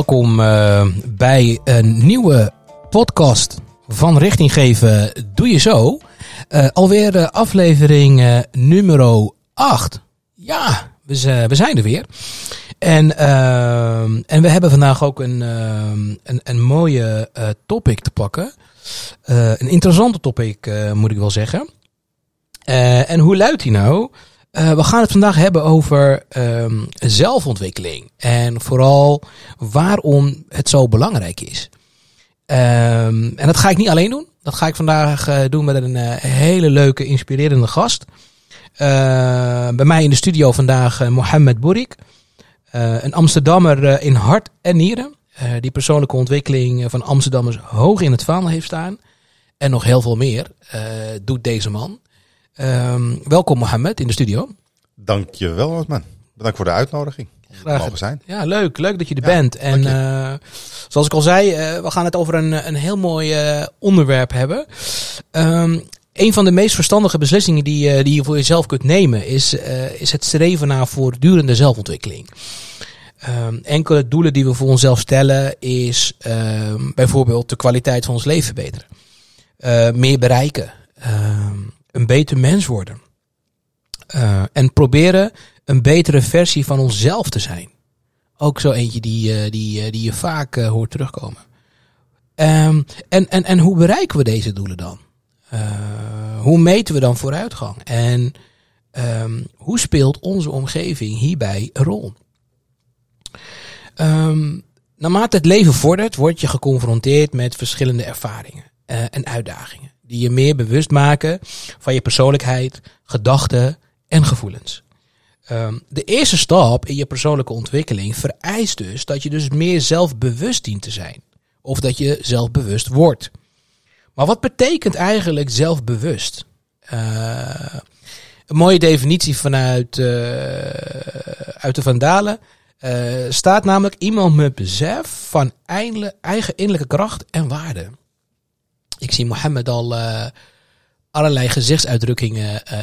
Welkom uh, bij een nieuwe podcast van Richting Geven Doe Je Zo. Uh, alweer aflevering nummer 8. Ja, we, we, zijn er weer. En, en we hebben vandaag ook een, een, een mooie topic te pakken. een interessante topic, moet ik wel zeggen. en hoe luidt die nou? Uh, we gaan het vandaag hebben over um, zelfontwikkeling. En vooral waarom het zo belangrijk is. Um, en dat ga ik niet alleen doen. Dat ga ik vandaag uh, doen met een uh, hele leuke, inspirerende gast. bij mij in de studio vandaag Mohammed Bourik. een Amsterdammer in hart en nieren. die persoonlijke ontwikkeling van Amsterdammers hoog in het vaandel heeft staan. En nog heel veel meer doet deze man. Um, welkom Mohammed in de studio. Dankjewel man. Bedankt voor de uitnodiging. Graag mogen zijn. Ja, leuk. Leuk dat je er bent. En uh, zoals ik al zei, uh, we gaan het over een, een heel mooi uh, onderwerp hebben. Um, een van de meest verstandige beslissingen die, die je voor jezelf kunt nemen is, is het streven naar voortdurende zelfontwikkeling. Um, enkele doelen die we voor onszelf stellen is bijvoorbeeld de kwaliteit van ons leven verbeteren. meer bereiken een beter mens worden. Uh, en proberen een betere versie van onszelf te zijn. Ook zo eentje die, uh, die, uh, die je vaak hoort terugkomen. Um, en, en, en hoe bereiken we deze doelen dan? hoe meten we dan vooruitgang? En um, hoe speelt onze omgeving hierbij een rol? Um, naarmate het leven vordert, word je geconfronteerd met verschillende ervaringen en uitdagingen die je meer bewust maken van je persoonlijkheid, gedachten en gevoelens. Um, de eerste stap in je persoonlijke ontwikkeling vereist dus dat je dus meer zelfbewust dient te zijn. Of dat je zelfbewust wordt. Maar wat betekent eigenlijk zelfbewust? Uh, een mooie definitie vanuit uh, uit de Vandalen uh, staat namelijk iemand met besef van eigen innerlijke kracht en waarde. Ik zie Mohammed al uh, allerlei gezichtsuitdrukkingen uh,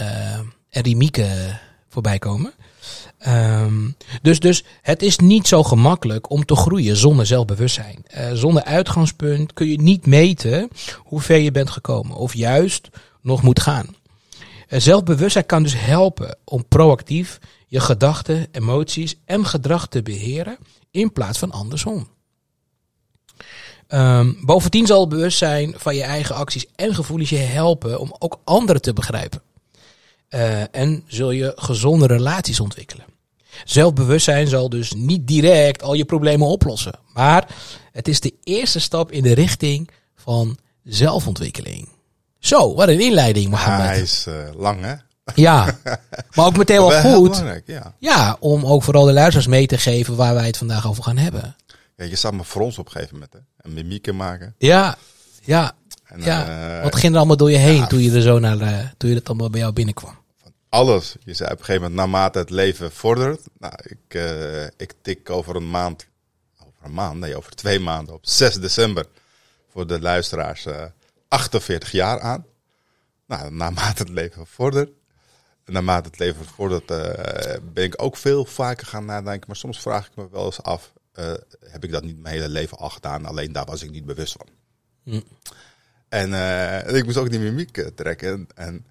uh, en rimieken voorbij komen. Um, dus, dus het is niet zo gemakkelijk om te groeien zonder zelfbewustzijn. zonder uitgangspunt kun je niet meten hoe ver je bent gekomen. Of juist nog moet gaan. zelfbewustzijn kan dus helpen om proactief je gedachten, emoties en gedrag te beheren in plaats van andersom. Um, bovendien zal het bewustzijn van je eigen acties en gevoelens je helpen om ook anderen te begrijpen. Uh, en zul je gezonde relaties ontwikkelen. Zelfbewustzijn zal dus niet direct al je problemen oplossen. Maar het is de eerste stap in de richting van zelfontwikkeling. Zo, wat een inleiding, Mohammed. hij is uh, lang, hè? Ja, maar ook meteen wel goed. Ja. ja, om ook vooral de luisteraars mee te geven waar wij het vandaag over gaan hebben. Je zat me frons op een gegeven moment, hè? En mimieken maken. Ja, ja. En, ja. Uh, Wat ging er allemaal door je heen ja, toen je er zo naar, uh, toen je dat allemaal bij jou binnenkwam? Van alles. Je zei op een gegeven moment, naarmate het leven vordert. Nou, ik, uh, ik tik over een maand, over een maand, nee, over twee maanden, op 6 december, voor de luisteraars, 48 jaar aan. Nou, naarmate het leven vordert, naarmate het leven vordert, ben ik ook veel vaker gaan nadenken. Maar soms vraag ik me wel eens af, uh, heb ik dat niet mijn hele leven al gedaan. Alleen daar was ik niet bewust van. Hm. En uh, ik moest ook die mimiek uh, trekken. En,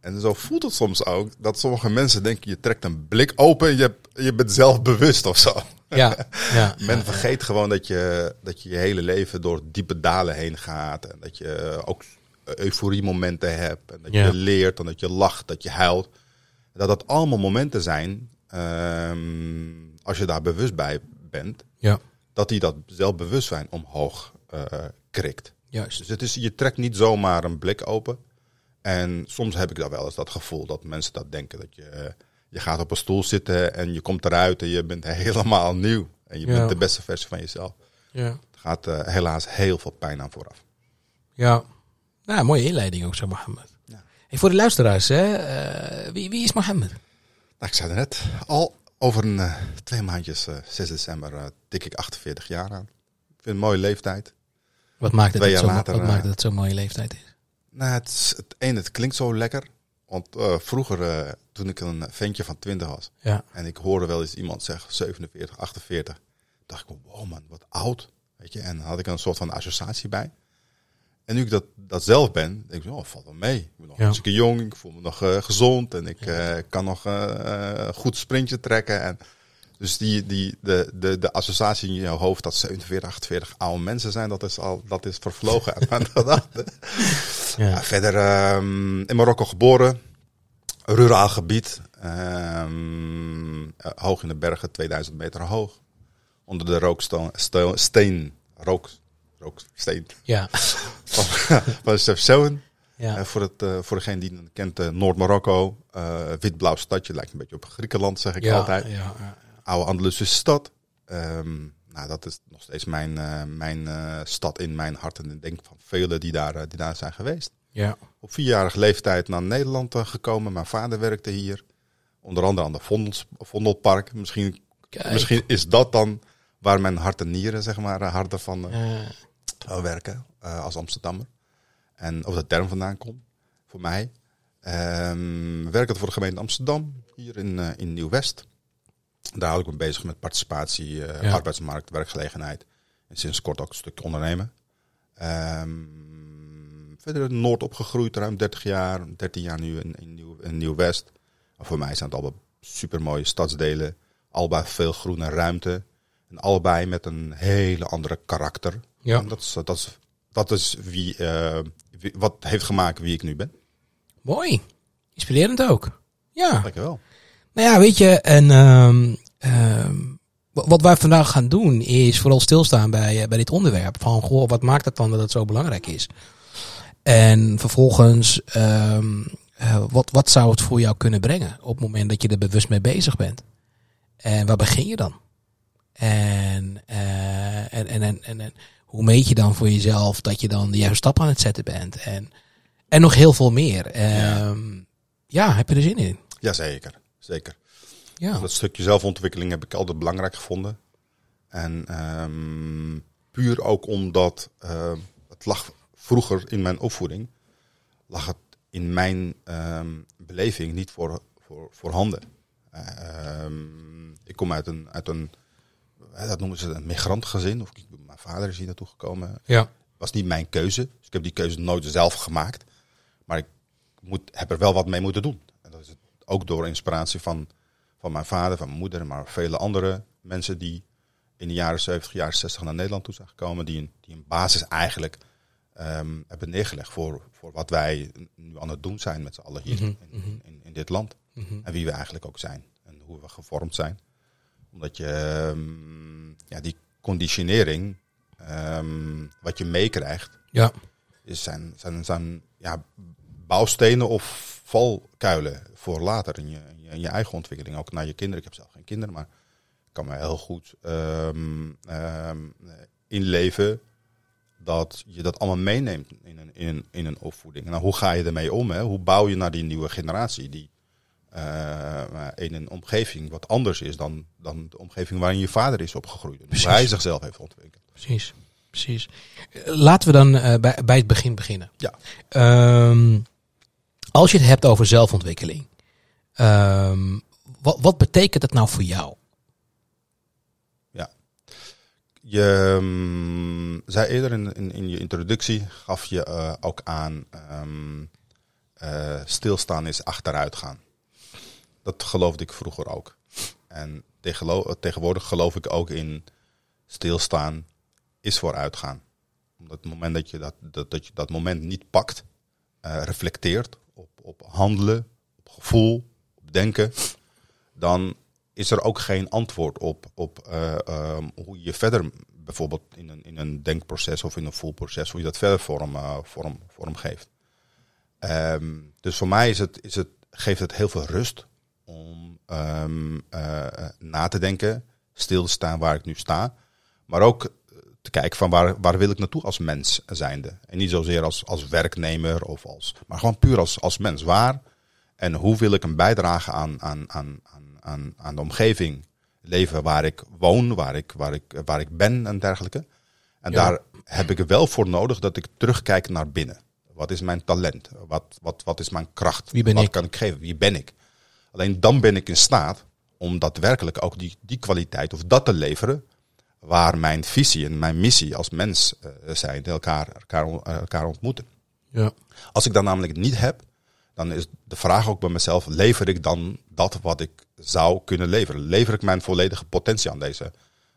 en zo voelt het soms ook dat sommige mensen denken: je trekt een blik open, je, je bent zelf bewust of zo. Ja, ja, Men vergeet gewoon dat je, dat je je hele leven door diepe dalen heen gaat. En dat je ook euforie-momenten hebt. En dat je leert, en dat je lacht, dat je huilt. Dat dat allemaal momenten zijn, um, als je daar bewust bij bent, ja. dat hij dat zelfbewustzijn omhoog uh, krikt. Juist. Dus het is, je trekt niet zomaar een blik open. En soms heb ik dat wel eens dat gevoel dat mensen dat denken. Dat je, je gaat op een stoel zitten en je komt eruit en je bent helemaal nieuw. En je bent de beste versie van jezelf. Ja. Het gaat uh, helaas heel veel pijn aan vooraf. Ja, nou, mooie inleiding ook zo, Mohammed. Ja. En voor de luisteraars, hè, uh, wie, wie is Mohammed? Nou, ik zei het net al, over een, uh, twee maandjes, uh, 6 december, uh, tik ik 48 jaar aan. Ik vind het een mooie leeftijd. Wat maakt het, het zo, later, wat maakt het zo'n mooie leeftijd is? Nou, het, is, het een, het klinkt zo lekker. Want vroeger, toen ik een ventje van 20 was, ja. en ik hoorde wel eens iemand zeggen 47, 48, dacht ik, wow man, wat oud. Weet je, en had ik een soort van associatie bij. En nu ik dat, dat zelf ben, denk ik, oh, valt wel mee. Ik ben nog Ja. hartstikke jong, ik voel me nog eh, gezond en ik eh, kan nog eh, goed sprintje trekken. En dus die, die, de, de, de associatie in je hoofd dat 47, 48 oude mensen zijn, dat is al dat is vervlogen uit mijn gedachten. Ja. Verder ehm, in Marokko geboren, ruraal gebied, ehm, eh, hoog in de bergen, 2000 meter hoog. Onder de rooksteen, steen, rook, rooksteen Ja. van, van Chefchaouen. Ja. Voor, het, eh, voor degene die het kent, eh, Noord-Marokko, eh, wit-blauw stadje, lijkt een beetje op Griekenland, zeg ik ja, altijd. Ja, ja. Oude Andalusische stad. Ehm, nou, dat is nog steeds mijn, mijn stad in mijn hart en ik denk van velen die daar, die daar zijn geweest. ja. Op vierjarige leeftijd naar Nederland gekomen. Mijn vader werkte hier. Onder andere aan de Vondels, Vondelpark. Misschien, Kijk. misschien is dat dan waar mijn hart en nieren, zeg maar, harder van uh, werken eh, als Amsterdammer. En of dat term vandaan komt, voor mij. Ehm werkte voor de gemeente Amsterdam, hier in, eh, in Nieuw-West. Daar hou ik me bezig met participatie, eh, Ja. arbeidsmarkt, werkgelegenheid. En sinds kort ook een stukje ondernemen. Ehm, verder in Noord opgegroeid, ruim 30 jaar. 13 jaar nu in, in, Nieuw, in Nieuw-West. Voor mij zijn het allemaal super mooie stadsdelen. Allebei veel groene ruimte. En allebei met een hele andere karakter. Ja. En dat is, dat is, dat is wie, eh, wie- wat heeft gemaakt wie ik nu ben. mooi. Inspirerend ook. Ja. Dankjewel. Nou ja, weet je, en ehm, ehm, wa- wat wij vandaag gaan doen is vooral stilstaan bij, eh, bij dit onderwerp. Van, goh, wat maakt het dan dat het zo belangrijk is? En vervolgens, ehm, eh, wat, wat zou het voor jou kunnen brengen op het moment dat je er bewust mee bezig bent? En waar begin je dan? En, en, en, en, en, en hoe meet je dan voor jezelf dat je dan de juiste stap aan het zetten bent? En, en nog heel veel meer. Ehm, ja, heb je er zin in? Jazeker, zeker. Ja. Dat stukje zelfontwikkeling heb ik altijd belangrijk gevonden. En ehm, puur ook omdat eh, het lag vroeger in mijn opvoeding, lag het in mijn ehm, beleving niet voor, voor, voorhanden. Ehm, ik kom uit een, uit een, eh, dat noemen ze een migrantgezin. Of mijn vader is hier naartoe gekomen. Ja. was niet mijn keuze. Dus ik heb die keuze nooit zelf gemaakt. Maar ik moet, heb er wel wat mee moeten doen. En dat is het ook door inspiratie van, van mijn vader, van mijn moeder, maar vele andere mensen die in de jaren 70, jaren 60 naar Nederland toe zijn gekomen. Die een, die een basis eigenlijk ehm, hebben neergelegd voor, voor wat wij nu aan het doen zijn met z'n allen hier Mhm, in, in, in dit land. Mhm. En wie we eigenlijk ook zijn. En hoe we gevormd zijn. Omdat je ehm, ja, die conditionering, ehm, wat je meekrijgt, Ja. is zijn, zijn, zijn ja, bouwstenen of valkuilen voor later in je, in je, eigen ontwikkeling. Ook naar je kinderen. Ik heb zelf geen kinderen, maar ik kan me heel goed ehm, inleven dat je dat allemaal meeneemt in een, in een, in een opvoeding. Nou, hoe ga je ermee om? Hè? Hoe bouw je naar die nieuwe generatie die in een omgeving wat anders is dan, dan de omgeving waarin je vader is opgegroeid. Precies. Hoe hij zichzelf heeft ontwikkeld. Precies, precies. Eh, Laten we dan eh, bij, bij het begin beginnen. Ja. Ehm, als je het hebt over zelfontwikkeling, ehm, wat, wat betekent dat nou voor jou? Je mm, zei eerder in, in, in je introductie, gaf je eh, ook aan, ehm, eh, stilstaan is achteruit gaan. Dat geloofde ik vroeger ook. En tegenwoordig geloof ik ook in stilstaan is vooruitgaan. Omdat het moment dat je dat, dat, dat, moment niet pakt, eh, reflecteert op, op handelen, op gevoel, op denken, dan is er ook geen antwoord op, op eh, ehm, hoe je verder bijvoorbeeld in een, in een denkproces of in een voelproces, hoe je dat verder vorm, eh, vorm, vorm geeft. Ehm, dus voor mij is het, is het, geeft het heel veel rust om ehm, eh, eh, na te denken, stil te staan waar ik nu sta, maar ook eh, te kijken van waar, waar wil ik naartoe als mens zijnde. En niet zozeer als, als werknemer, of als, maar gewoon puur als, als mens. Waar en hoe wil ik een bijdrage aan, aan, aan, aan, aan, de omgeving leven waar ik woon, waar ik, waar ik, waar ik ben en dergelijke. En Ja. daar heb ik er wel voor nodig dat ik terugkijk naar binnen. Wat is mijn talent? Wat, wat, wat is mijn kracht? Wie ben wat ik? kan ik geven? Wie ben ik? Alleen dan ben ik in staat om daadwerkelijk ook die, die kwaliteit of dat te leveren waar mijn visie en mijn missie als mens uh, zijn, elkaar, elkaar, elkaar ontmoeten. Ja. Als ik dat namelijk niet heb, dan is de vraag ook bij mezelf: lever ik dan dat wat ik zou kunnen leveren? Lever ik mijn volledige potentie aan deze,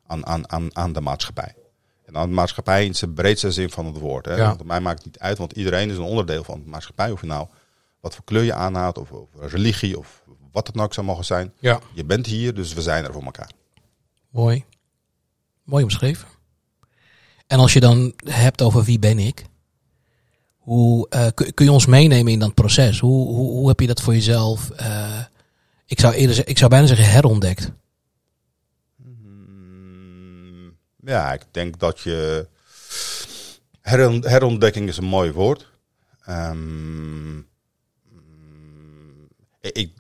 aan, aan, aan, aan de maatschappij? En aan de maatschappij in zijn breedste zin van het woord. Hè? Ja. Want mij maakt het niet uit, want iedereen is een onderdeel van de maatschappij. Of je nou wat voor kleur je aanhaalt, of, of religie, of wat het nou ook zou mogen zijn. Ja. Je bent hier, dus we zijn er voor elkaar. Mooi. Mooi omschreven. En als je dan hebt over wie ben ik, hoe eh, kun, kun je ons meenemen in dat proces? Hoe, hoe, hoe heb je dat voor jezelf? eh, ik zou eerder, ik zou bijna zeggen herontdekt. Mm, Ja, ik denk dat je. Heron- herontdekking is een mooi woord. Ehm, mm, ik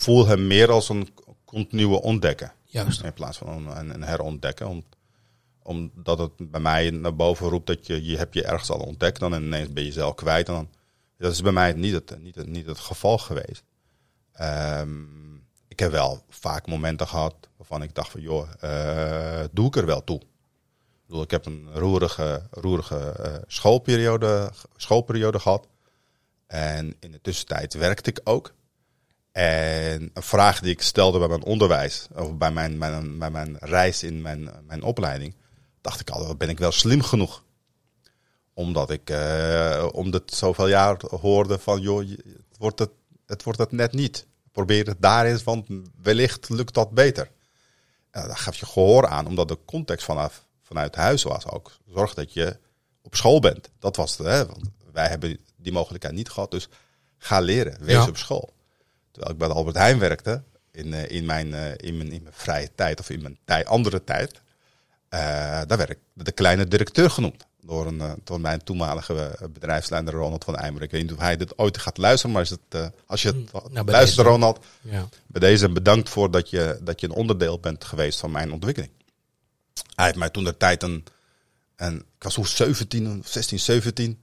voel hem meer als een continue ontdekken. Juist. In plaats van een, een, herontdekken. Om, omdat het bij mij naar boven roept dat je, je hebt je ergens al ontdekt. Dan ineens ben je jezelf kwijt. En dan, dat is bij mij niet het, niet het, niet het geval geweest. Ehm, ik heb wel vaak momenten gehad waarvan ik dacht van joh, eh, doe ik er wel toe. Ik, bedoel, ik heb een roerige, roerige eh, schoolperiode, schoolperiode gehad. En in de tussentijd werkte ik ook. En een vraag die ik stelde bij mijn onderwijs, of bij mijn, mijn, bij mijn reis in mijn, mijn opleiding, dacht ik altijd, ben ik wel slim genoeg? Omdat ik, eh omdat zoveel jaar hoorde van, joh, het wordt het, het wordt het net niet. Probeer het daar eens, want wellicht lukt dat beter. En daar gaf je gehoor aan, omdat de context vanaf, vanuit huis was ook. Zorg dat je op school bent. Dat was het, hè? want wij hebben die mogelijkheid niet gehad. Dus ga leren, wees Ja. op school. Terwijl ik bij de Albert Heijn werkte, in, eh, in, mijn, eh, in, mijn, in mijn vrije tijd of in mijn tij, andere tijd, eh, daar werd ik de kleine directeur genoemd. Door, een, door mijn toenmalige bedrijfsleider Ronald van Eijmer. Ik weet niet of hij dit ooit gaat luisteren, maar is het, als je het Nou, bij luistert, deze. Ronald, Ja. bij deze bedankt voor dat je, dat je een onderdeel bent geweest van mijn ontwikkeling. Hij heeft mij toen de tijd een, een ik was toen 17, 16, 17.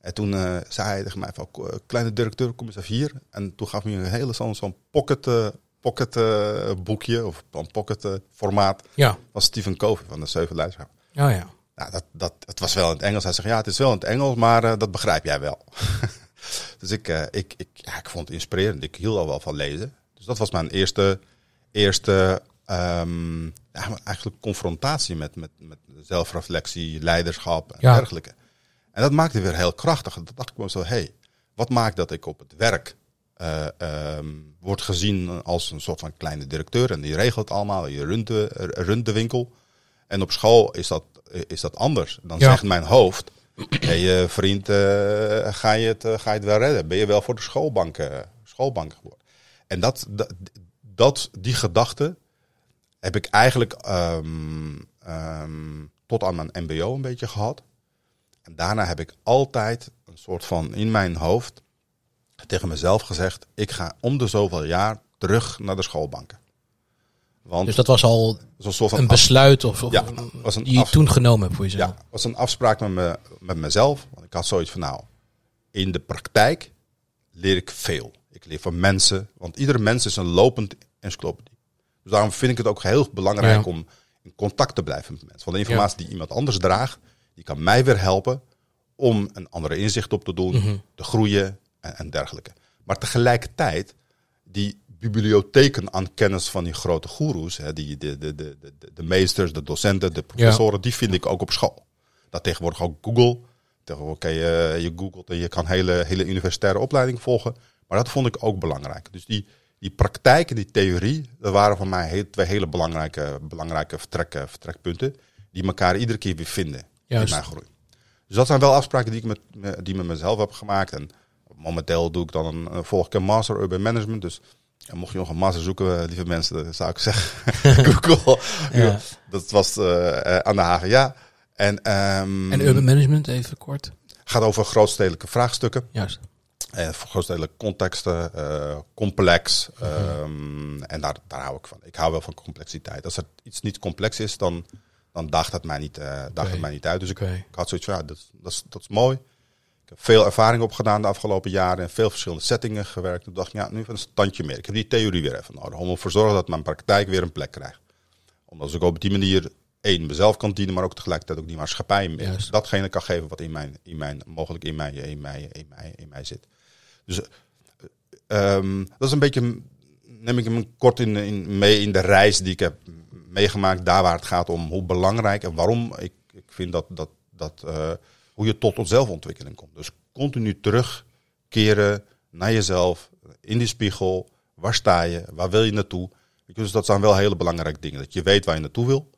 En toen eh, zei hij tegen mij van, "Ko- kleine directeur, kom eens even hier. En toen gaf hij me een hele zo'n zo'n pocket, eh, pocket eh, boekje, of een pocket eh, formaat Ja. van Stephen Covey van de Zeven Leiderschap. Oh ja. Nou, dat, dat, het was wel in het Engels. Hij zegt, ja, het is wel in het Engels, maar eh, dat begrijp jij wel. dus ik, eh, ik, ik, ja, ik vond het inspirerend. Ik hield al wel van lezen. Dus dat was mijn eerste, eerste ehm, ja, eigenlijk confrontatie met, met, met zelfreflectie, leiderschap en Ja. dergelijke. En dat maakte weer heel krachtig. Dat dacht ik me zo, hé, hey, wat maakt dat ik op het werk eh, ehm, word gezien als een soort van kleine directeur. En die regelt allemaal, je runt de, runt de winkel. En op school is dat, is dat anders. Dan Ja. zegt mijn hoofd, hey, eh, vriend, eh, ga, je het, eh, ga je het wel redden? Ben je wel voor de schoolbank, eh, schoolbank geworden? En dat, dat, dat, die gedachte heb ik eigenlijk ehm, ehm, tot aan mijn mbo een beetje gehad. En daarna heb ik altijd een soort van in mijn hoofd tegen mezelf gezegd: ik ga om de zoveel jaar terug naar de schoolbanken. Want Dus dat was al zo'n soort van een besluit of, of Ja, was een die je toen genomen hebt voor jezelf. ja, was een afspraak met, me, met mezelf. Want ik had zoiets van: nou, in de praktijk leer ik veel. Ik leer van mensen, want iedere mens is een lopend encyclopedie. Dus daarom vind ik het ook heel belangrijk Ja. om in contact te blijven met mensen. Want de informatie die iemand anders draagt, die kan mij weer helpen om een andere inzicht op te doen, Mhm. te groeien en, en dergelijke. Maar tegelijkertijd, die bibliotheken aan kennis van die grote goeroes, hè, die, de, de, de, de, de meesters, de docenten, de professoren, die vind ik ook op school. Dat tegenwoordig ook Google. Tegenwoordig kan je, je googelt en je kan hele, hele universitaire opleiding volgen. Maar dat vond ik ook belangrijk. Dus die, die praktijk en die theorie, dat waren voor mij heel, twee hele belangrijke, belangrijke vertrek, vertrekpunten. Die elkaar iedere keer weer vinden Juist. in mijn groei. Dus dat zijn wel afspraken die ik met, me- die met mezelf heb gemaakt. En momenteel doe ik dan een, een- volg ik een master urban management. Dus ja, mocht je nog een master zoeken, eh, lieve mensen, zou ik zeggen, Google. Ja. Dat was eh, eh, aan de HVA. En, ehm, En urban management, even kort. gaat over grootstedelijke vraagstukken. Juist. En grootstedelijke contexten, complex. ehm, en daar, daar hou ik van. Ik hou wel van complexiteit. Als er iets niet complex is, dan, dan daagt het mij niet, eh Oké. het mij niet uit. Dus ik, ik had zoiets van, ja, dat, is- dat, is, dat is mooi. Ik heb veel ervaring opgedaan de afgelopen jaren. In veel verschillende settingen gewerkt. Toen dacht ik, ja, nu even een standje meer. Ik heb die theorie weer even nodig. Om ervoor te zorgen dat mijn praktijk weer een plek krijgt. Omdat ik op die manier één mezelf kan dienen, maar ook tegelijkertijd ook die maatschappij Juist. datgene kan geven wat in mijn, in mijn mogelijk in mij, in mij, in mij, in mij zit. Dus eh, ehm, dat is een beetje, neem ik hem kort in, in, mee in de reis die ik heb meegemaakt, daar waar het gaat om hoe belangrijk en waarom ik, ik vind dat, dat, dat eh, hoe je tot zelfontwikkeling komt. Dus continu terugkeren naar jezelf, in die spiegel, waar sta je, waar wil je naartoe? Dus dat zijn wel hele belangrijke dingen. Dat je weet waar je naartoe wil.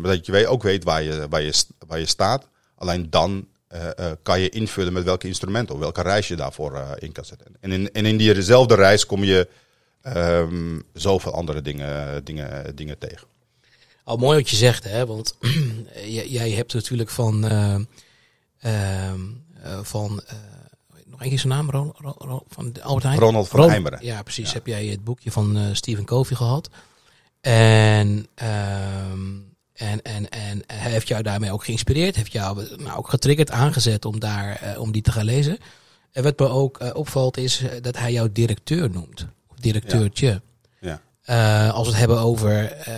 Maar dat je ook weet waar je, waar je, waar je staat. Alleen dan eh, eh, kan je invullen met welke instrumenten of welke reis je daarvoor in kan zetten. En in, en in diezelfde reis kom je ehm, zoveel andere dingen, dingen, dingen tegen. Al mooi wat je zegt, hè? Want jij, hebt natuurlijk van. eh, ehm, eh, van eh, nog één keer zijn naam, Ron, Ron- Ron- van Albert Heijn. Ronald van Heijmeren. Ja, precies. Ja. Heb jij het boekje van eh Stephen Covey gehad? En, ehm, en, en, en hij heeft jou daarmee ook geïnspireerd, heeft jou nou, ook getriggerd, aangezet om, daar, om die te gaan lezen. En wat me ook opvalt is dat hij jou directeur noemt. Directeurtje. Ja. Eh, als we het hebben over, eh,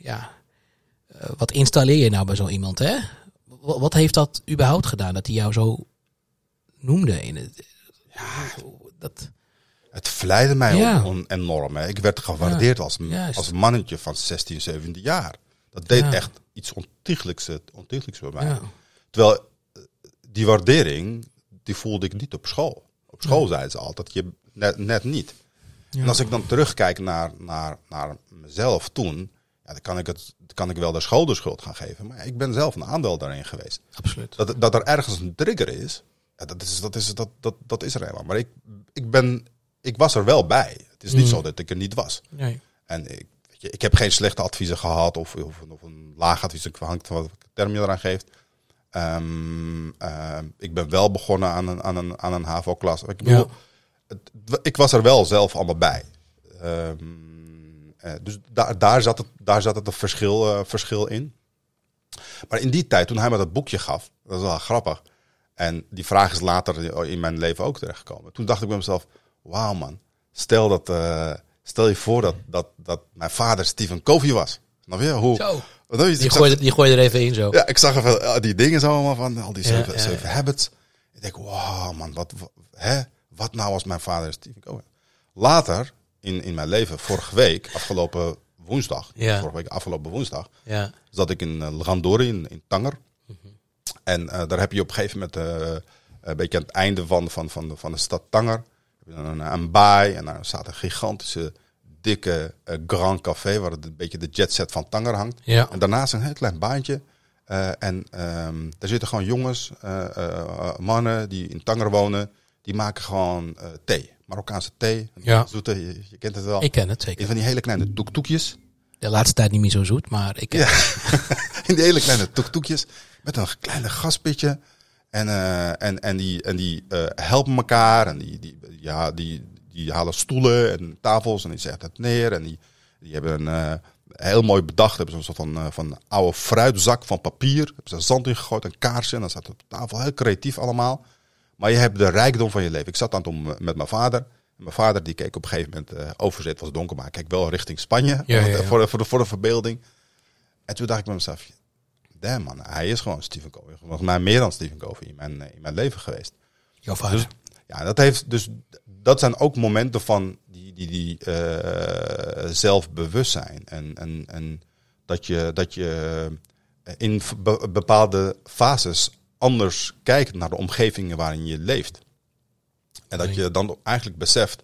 ja, eh, wat installeer je nou bij zo iemand, hè? Wat, wat heeft dat überhaupt gedaan, dat hij jou zo noemde in het... Ja, dat... Het verleidde mij Ja. enorm. Hè. Ik werd gewaardeerd als, juist. als mannetje van 16, 17 jaar. Dat deed Ja. echt iets ontiegelijks, ontiegelijks bij mij. Terwijl die waardering, die voelde ik niet op school. Op school zeiden ze altijd, je net, net niet. Ja. En als ik dan terugkijk naar, naar, naar mezelf toen, ja, dan kan ik, het, kan ik wel de school de schuld gaan geven. Maar ik ben zelf een aandeel daarin geweest. Absoluut. Dat, dat er ergens een trigger is, ja, dat, is, dat, is, dat, dat, dat is er helemaal. Maar ik, ik, ben, ik was er wel bij. Het is niet Mm. zo dat ik er niet was. Nee. En ik, weet je, ik heb geen slechte adviezen gehad of, of, of een laag advies. Het hangt van wat term je eraan geeft. Ehm, ehm, ik ben wel begonnen aan een, aan een, aan een HAVO-klas. Ik, bedoel, het- ik was er wel zelf allemaal bij. Ehm, eh, dus daar, daar, zat het, daar zat het een verschil, eh, verschil in. Maar in die tijd, toen hij me dat boekje gaf, dat was wel grappig. En die vraag is later in mijn leven ook terechtgekomen. Toen dacht ik bij mezelf, wauw man, stel, dat, eh, stel je voor dat, dat, dat mijn vader Stephen Covey was. Snap je? Hoe, Zo. je? Die Ik zag- gooi, die gooi je er even in zo. ja, ik zag even die dingen zo allemaal van, al die Ja, zeven, ja, zeven ja. habits. Ik denk, wauw man, wat, hè? Wat nou als mijn vader is Stephen? Later, in, in mijn leven, vorige week, afgelopen woensdag, Ja. vorige week afgelopen woensdag, Ja. zat ik in uh, in, in Tanger. Mhm. En eh, daar heb je op een gegeven moment, eh, een beetje aan het einde van, van, van, de, van de stad Tanger, een, een baai en daar staat een gigantische, dikke Grand Café, waar het een beetje de jetset van Tanger hangt. Ja. En daarnaast een heel klein baantje. En ehm, daar zitten gewoon jongens, mannen die in Tanger wonen, die maken gewoon eh, thee. Marokkaanse thee, Ja. zoete, je, je kent het wel. Ik ken het In zeker. van die hele kleine toektoekjes. De laatste tijd niet meer zo zoet, maar ik ken Ja. het. in die hele kleine toektoekjes. Met een kleine gaspitje. En, eh, en, en die, en die eh, helpen elkaar. En die, die, ja, die, die halen stoelen en tafels. En die zetten het neer. En die, die hebben een heel mooi bedacht. Hebben ze een soort van, van oude fruitzak van papier. Hebben ze zand in gegooid. Een kaarsje. En dan staat het op tafel. Heel creatief allemaal. Maar je hebt de rijkdom van je leven. Ik zat aan het om eh, met mijn vader. Mijn vader die keek op een gegeven moment eh overzet. Was donker, maar keek wel richting Spanje. Ja, ja, ja. Voor, de, voor, de, voor de verbeelding. En toen dacht ik bij mezelf, damn man, hij is gewoon Stephen Covey. Volgens mij meer dan Stephen Covey in mijn, eh, in mijn leven geweest. Jouw vader. Dus ja, dat heeft dus dat zijn ook momenten van die, die, die eh, zelfbewustzijn. En, en, en dat je, dat je in be- bepaalde fases anders kijkt naar de omgevingen waarin je leeft. En dat je dan eigenlijk beseft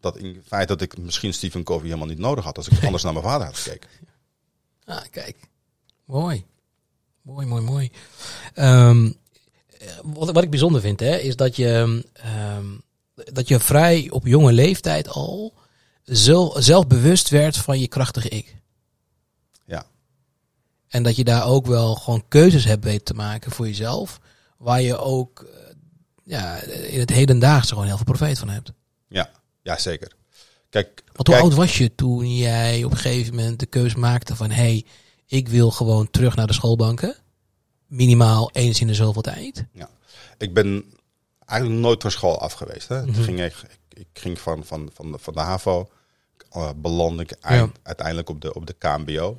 dat in feite dat ik misschien Stephen Covey helemaal niet nodig had als ik anders naar mijn vader had gekeken. Ah, kijk. Mooi. Mooi, mooi, mooi. Ehm, eh, wat, wat ik bijzonder vind, hè, is dat je, ehm, dat je vrij op jonge leeftijd al zelf, zelfbewust werd van je krachtige ik. Ja. En dat je daar ook wel gewoon keuzes hebt weten te maken voor jezelf. Waar je ook eh, ja, in het hedendaagse gewoon heel veel profijt van hebt. Ja, ja zeker. Kijk, Want hoe kijk, oud was je toen jij op een gegeven moment de keus maakte van... hé, hey, ik wil gewoon terug naar de schoolbanken. Minimaal eens in de zoveel tijd. ik ben eigenlijk nooit van school af geweest. Hè. Mhm. Ging ik, ik, ik ging van, van, van, de, van de HAVO, uh, belandde ik eind- uiteindelijk op de, op de KMBO.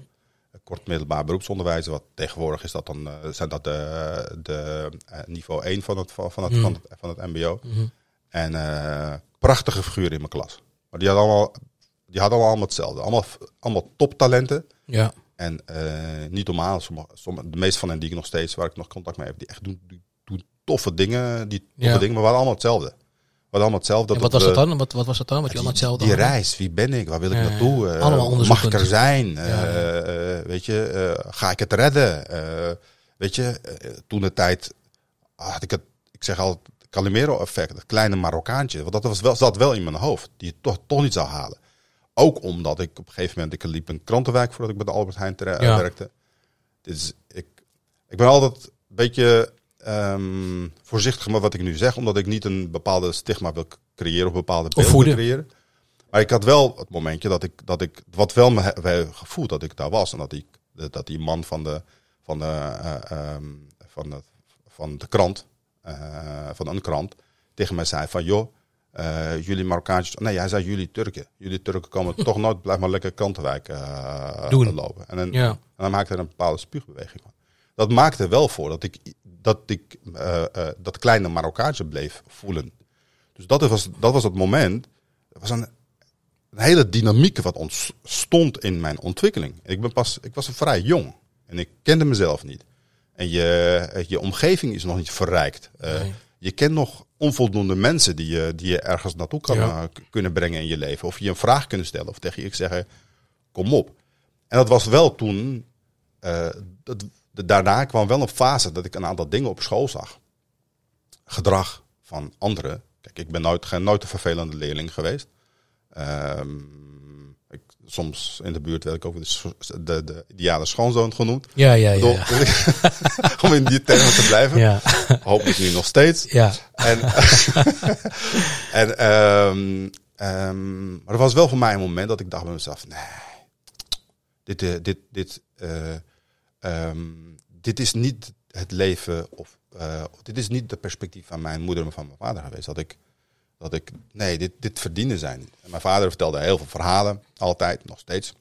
Kort middelbaar beroepsonderwijs. Wat tegenwoordig is dat dan, eh, zijn dat de, de eh, niveau 1 van het, van het, Mm. van het, van het mbo. Mhm. En eh, prachtige figuren in mijn klas. Maar die hadden allemaal, die hadden allemaal hetzelfde. Allemaal, allemaal toptalenten. Ja. En niet normaal. Sommige, sommige, de meeste van hen die ik nog steeds, waar ik nog contact mee heb, die echt doen, die doen toffe dingen. Die toffe Ja. dingen, maar we hadden allemaal hetzelfde. Hadden allemaal hetzelfde. En wat was dat dan? Wat, wat was dat dan? Wat je die, allemaal hetzelfde die hadden? reis, wie ben ik? Waar wil ik naartoe? Allemaal mag ik er zijn? Eh, eh, weet je, ga ik het redden? Weet je, toen de tijd had ik het, ik zeg al, het Calimero-effect, het kleine Marokkaantje, want dat was wel, zat wel in mijn hoofd, die het toch, toch niet zou halen. Ook omdat ik op een gegeven moment, ik liep een krantenwijk voordat ik bij de Albert Heijn Ja. werkte. Is, ik, ik ben altijd een beetje ehm, voorzichtig met wat ik nu zeg, omdat ik niet een bepaalde stigma wil creëren of bepaalde beeld wil voeden. creëren. Maar ik had wel het momentje dat ik, dat ik wat wel me we- gevoeld dat ik daar was en dat ik dat die man van de van de eh, ehm, van de, van de krant eh, van een krant tegen mij zei van joh eh, jullie Marokkaantjes nee hij zei jullie Turken jullie Turken komen toch nooit blijf maar lekker krantenwijk Doen. lopen en dan, Ja. en dan maakte hij een bepaalde spuugbeweging van. Dat maakte wel voor dat ik dat ik eh, eh, dat kleine Marokkaantje bleef voelen. Dus dat was, dat was het moment. Er was een, een hele dynamiek wat ontstond in mijn ontwikkeling. Ik, ben pas, ik was vrij jong en ik kende mezelf niet. En je, je omgeving is nog niet verrijkt. Eh, Nee. Je kent nog onvoldoende mensen die je, die je ergens naartoe kan, Ja. eh, kunnen brengen in je leven. Of je een vraag kunnen stellen of tegen je zeggen, kom op. En dat was wel toen, eh, dat, de- daarna kwam wel een fase dat ik een aantal dingen op school zag. Gedrag van anderen. Kijk, ik ben nooit, geen, nooit een vervelende leerling geweest. Ehm, ik, soms in de buurt werd ik ook de, de, de ideale schoonzoon genoemd. Ja, ja, ja. Om in die termen te blijven. Ja. Hopelijk nu nog steeds. ja. En, en ehm, ehm, maar er was wel voor mij een moment dat ik dacht bij mezelf: nee, dit, eh, dit, dit, eh, ehm, dit is niet het leven of eh, dit is niet de perspectief van mijn moeder en van mijn vader geweest. Dat ik, dat ik nee, dit, dit verdienen zijn. niet. En mijn vader vertelde heel veel verhalen, altijd, nog steeds.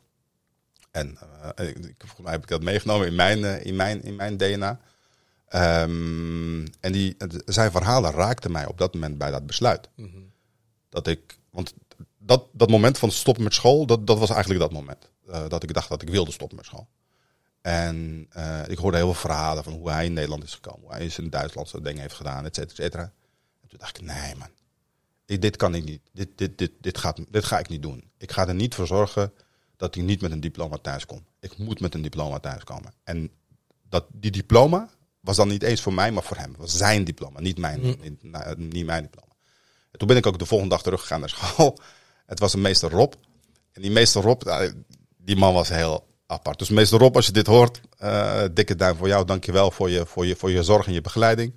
En eh, ik, volgens mij heb ik dat meegenomen in mijn, eh, in mijn, in mijn DNA. Ehm, en die, zijn verhalen raakten mij op dat moment bij dat besluit. Dat ik, want dat, dat moment van stoppen met school, dat, dat was eigenlijk dat moment. Dat ik dacht dat ik wilde stoppen met school. En eh, ik hoorde heel veel verhalen van hoe hij in Nederland is gekomen. Hoe hij is in Duitsland zo'n dingen heeft gedaan, et cetera, et cetera. En toen dacht ik, nee man, ik, dit kan ik niet. Dit, dit, dit, dit, gaat, dit ga ik niet doen. Ik ga er niet voor zorgen dat ik niet met een diploma thuis kom. Ik moet met een diploma thuiskomen. En dat, die diploma was dan niet eens voor mij, maar voor hem. Het was zijn diploma, niet mijn, niet, na- niet mijn diploma. En toen ben ik ook de volgende dag teruggegaan naar school. Het was een meester Rob. En die meester Rob, nou, die man was heel apart. Dus meester Rob, als je dit hoort, eh, dikke duim voor jou. Dankjewel voor je, voor, je, voor je zorg en je begeleiding.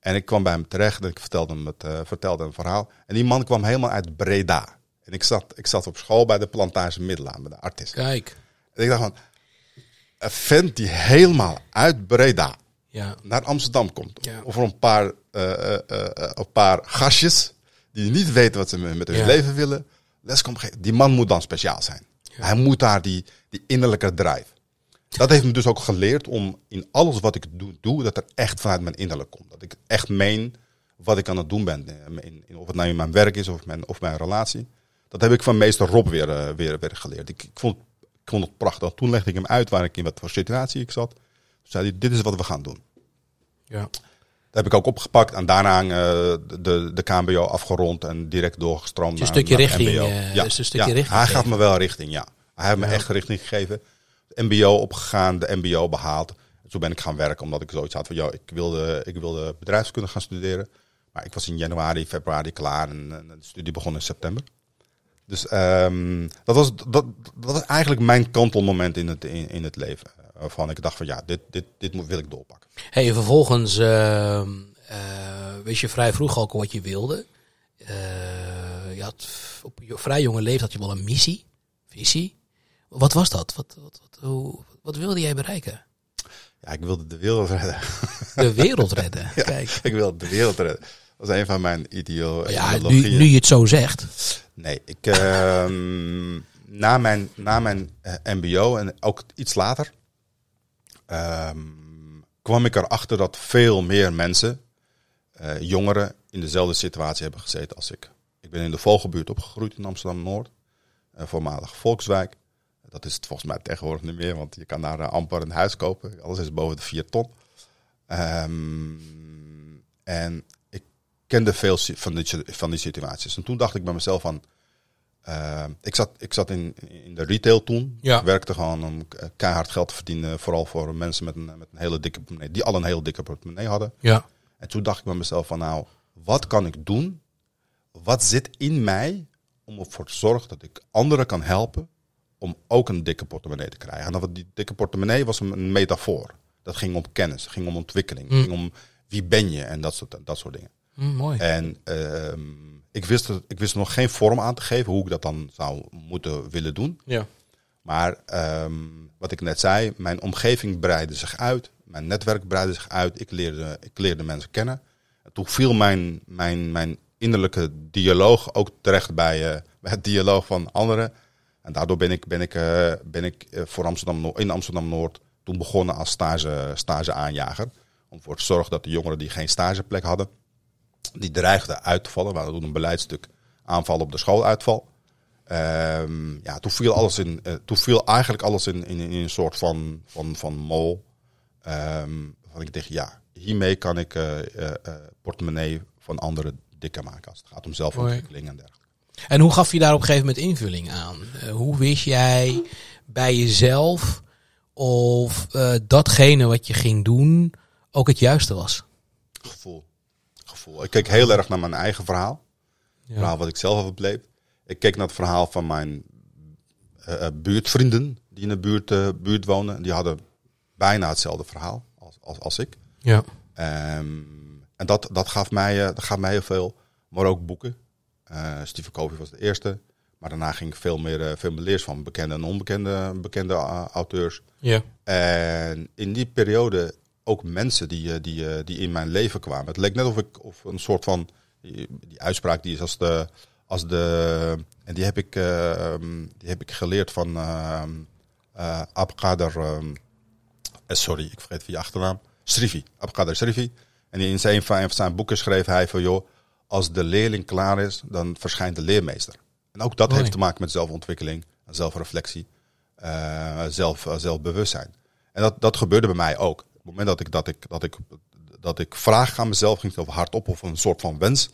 En ik kwam bij hem terecht en ik vertelde hem, het, eh, vertelde een verhaal. En die man kwam helemaal uit Breda. En ik zat, ik zat op school bij de plantage Middelaan, bij de artist. Kijk. En ik dacht van, een vent die helemaal uit Breda Ja. naar Amsterdam komt. Ja. Of voor een paar, eh, een paar gastjes die niet weten wat ze met hun Ja. leven willen. Les. Die man moet dan speciaal zijn. Hij moet daar die, die innerlijke drive. Dat heeft me dus ook geleerd om in alles wat ik doe, dat er echt vanuit mijn innerlijk komt. Dat ik echt meen wat ik aan het doen ben. eh, In, of het nou in mijn werk is of mijn, of mijn relatie. Dat heb ik van meester Rob weer, eh, weer, weer geleerd. Ik, ik, vond, ik vond het prachtig. Toen legde ik hem uit waar ik in wat voor situatie ik zat. Toen zei hij, dit is wat we gaan doen. Ja. Dat heb ik ook opgepakt en daarna eh, de, de, KMBO afgerond en direct doorgestroomd Dus een naar, stukje naar richting, MBO. eh, ja. dus een stukje ja. richting Hij gaf me wel richting, ja. Hij heeft me echt richting gegeven. MBO opgegaan, de MBO behaald. En toen ben ik gaan werken omdat ik zoiets had van, joh, ik wilde, ik wilde bedrijfskunde gaan studeren. Maar ik was in januari, februari klaar en, en de studie begon in september. Dus ehm, dat, was, dat, dat was eigenlijk mijn kantelmoment in het, in, in het leven. Waarvan ik dacht van, ja, dit, dit, dit moet, wil ik doorpakken. Hey, en vervolgens eh, wist je vrij vroeg ook al wat je wilde. Eh, je had op je vrij jonge leeftijd had je wel een missie, visie. Wat was dat? Wat, wat, wat, hoe, wat wilde jij bereiken? Ja, ik wilde de wereld redden. De wereld redden. Kijk. Ik wil de wereld redden. Dat is een van mijn ideo Ja, nu, nu je het zo zegt. Nee, ik, ehm, na mijn, na mijn eh, MBO en ook iets later ehm, kwam ik erachter dat veel meer mensen, eh, jongeren, in dezelfde situatie hebben gezeten als ik. Ik ben in de Vogelbuurt opgegroeid in Amsterdam Noord, uh, voormalig Volkswijk. Dat is het volgens mij tegenwoordig niet meer, want je kan daar eh, amper een huis kopen. Alles is boven de 4 ton. Ehm, en ik kende veel van die, van die situaties. En toen dacht ik bij mezelf van... ehm, ik zat, ik zat in, in de retail toen. Ja. Ik werkte gewoon om eh, keihard geld te verdienen. Vooral voor mensen met een, met een hele dikke portemonnee. Die al een hele dikke portemonnee hadden. Ja. En toen dacht ik bij mezelf van nou, wat kan ik doen? Wat zit in mij om ervoor te zorgen dat ik anderen kan helpen om ook een dikke portemonnee te krijgen? En dat die dikke portemonnee was een, metafoor. Dat ging om kennis, ging om ontwikkeling, het ging om wie ben je en dat soort, dat soort dingen. Hm, mooi. En ehm, ik, wist, het- ik wist nog geen vorm aan te geven hoe ik dat dan zou moeten willen doen. Ja. Maar ehm, wat ik net zei, mijn omgeving breidde zich uit. Mijn netwerk breidde zich uit. Ik leerde, ik leerde mensen kennen. En toen viel mijn, mijn, mijn innerlijke dialoog ook terecht bij, eh, bij het dialoog van anderen. En daardoor ben ik, ben ik, eh, ben ik eh, voor Amsterdam, Noord- in Amsterdam-Noord toen begonnen als stage, stageaanjager. Om ervoor te zorgen dat de jongeren die geen stageplek hadden, die dreigden uit te vallen. We hadden toen een beleidstuk aanval op de schooluitval. Ehm, ja, toen viel alles in. eh, toen viel eigenlijk alles in, in, in een soort van, van, van mol. Ehm van ik dacht, ja, hiermee kan ik eh, portemonnee van anderen dikker maken als het gaat om zelfontwikkeling en dergelijke. En hoe gaf je daar op een gegeven moment invulling aan? Hoe wist jij bij jezelf of datgene wat je ging doen ook het juiste was? Gevoel. Gevoel. Ik keek heel erg naar mijn eigen verhaal. Het verhaal wat ik zelf heb beleefd. Ik keek naar het verhaal van mijn eh, eh, buurtvrienden die in de buurt, eh, buurt wonen. Die hadden bijna hetzelfde verhaal als, als, als ik. Ja. Ehm, en dat, dat, gaf mij, eh, dat gaf mij heel veel. Maar ook boeken. Stephen Covey was de eerste. Maar daarna ging ik veel meer, veel meer leers van bekende en onbekende bekende, auteurs. Ja. En in die periode ook mensen die, eh, die, eh, die in mijn leven kwamen. Het leek net of ik of een soort van. Die, die uitspraak die is als de. Als de en die heb ik, eh, die heb ik geleerd van uh, Abqadar. ehm, sorry, ik vergeet je achternaam. Srivi. Abqadar Srivi. En in zijn, van zijn boeken schreef hij van joh. Als de leerling klaar is, dan verschijnt de leermeester. En ook dat Mooi. heeft te maken met zelfontwikkeling, zelfreflectie, zelf, zelfbewustzijn. En dat, dat gebeurde bij mij ook. Op het moment dat ik, dat ik, dat ik, dat ik vraag aan mezelf, ging het over hardop of een soort van wens,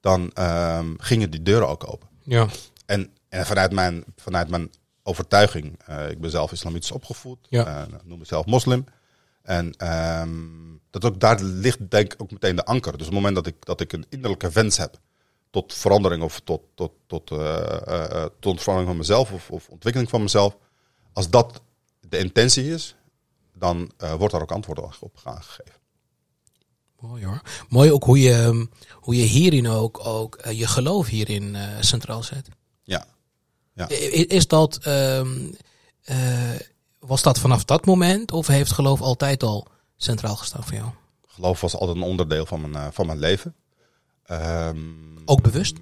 dan ehm, gingen die deuren ook open. Ja. En, en vanuit, mijn, vanuit mijn overtuiging, eh, ik ben zelf islamitisch opgevoed, Ja. eh, noem mezelf moslim. En ehm, dat ook daar ligt denk ik ook meteen de anker. Dus op het moment dat ik, dat ik een innerlijke wens heb tot verandering of tot, tot, tot, eh, tot verandering van mezelf of, of ontwikkeling van mezelf, als dat de intentie is, dan eh, wordt daar ook antwoord op gegeven. Mooi hoor. Mooi ook hoe je, hoe je hierin ook, ook eh, je geloof hierin eh, centraal zet. Ja. Ja. Is dat, ehm, eh, was dat vanaf dat moment of heeft geloof altijd al centraal gestaan voor jou? Geloof was altijd een onderdeel van mijn, van mijn leven. Ehm, Ook bewust?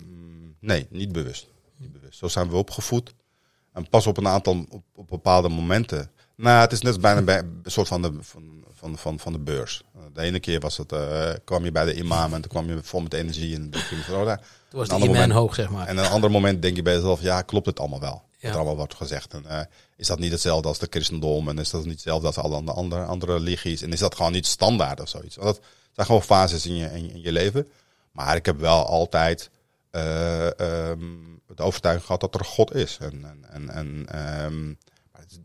Nee, niet bewust. niet bewust. Zo zijn we opgevoed. En pas op een aantal, op, op bepaalde momenten. Nou, het is net bijna bij een soort van de, van, van, van, van de beurs. De ene keer was het, eh, kwam je bij de imam en toen kwam je vol met energie. En je van, oh, daar. Toen was de moment- hoog, zeg maar. En een ander moment denk je bij jezelf, ja, klopt het allemaal wel? Ja. Wat er allemaal wordt gezegd. En eh, is dat niet hetzelfde als de christendom? En is dat niet hetzelfde als alle andere, andere religies? En is dat gewoon niet standaard of zoiets? Want dat zijn gewoon fases in je, in, in je leven. Maar ik heb wel altijd eh, ehm, de overtuiging gehad dat er God is. En, en, en, en, ehm, maar het is-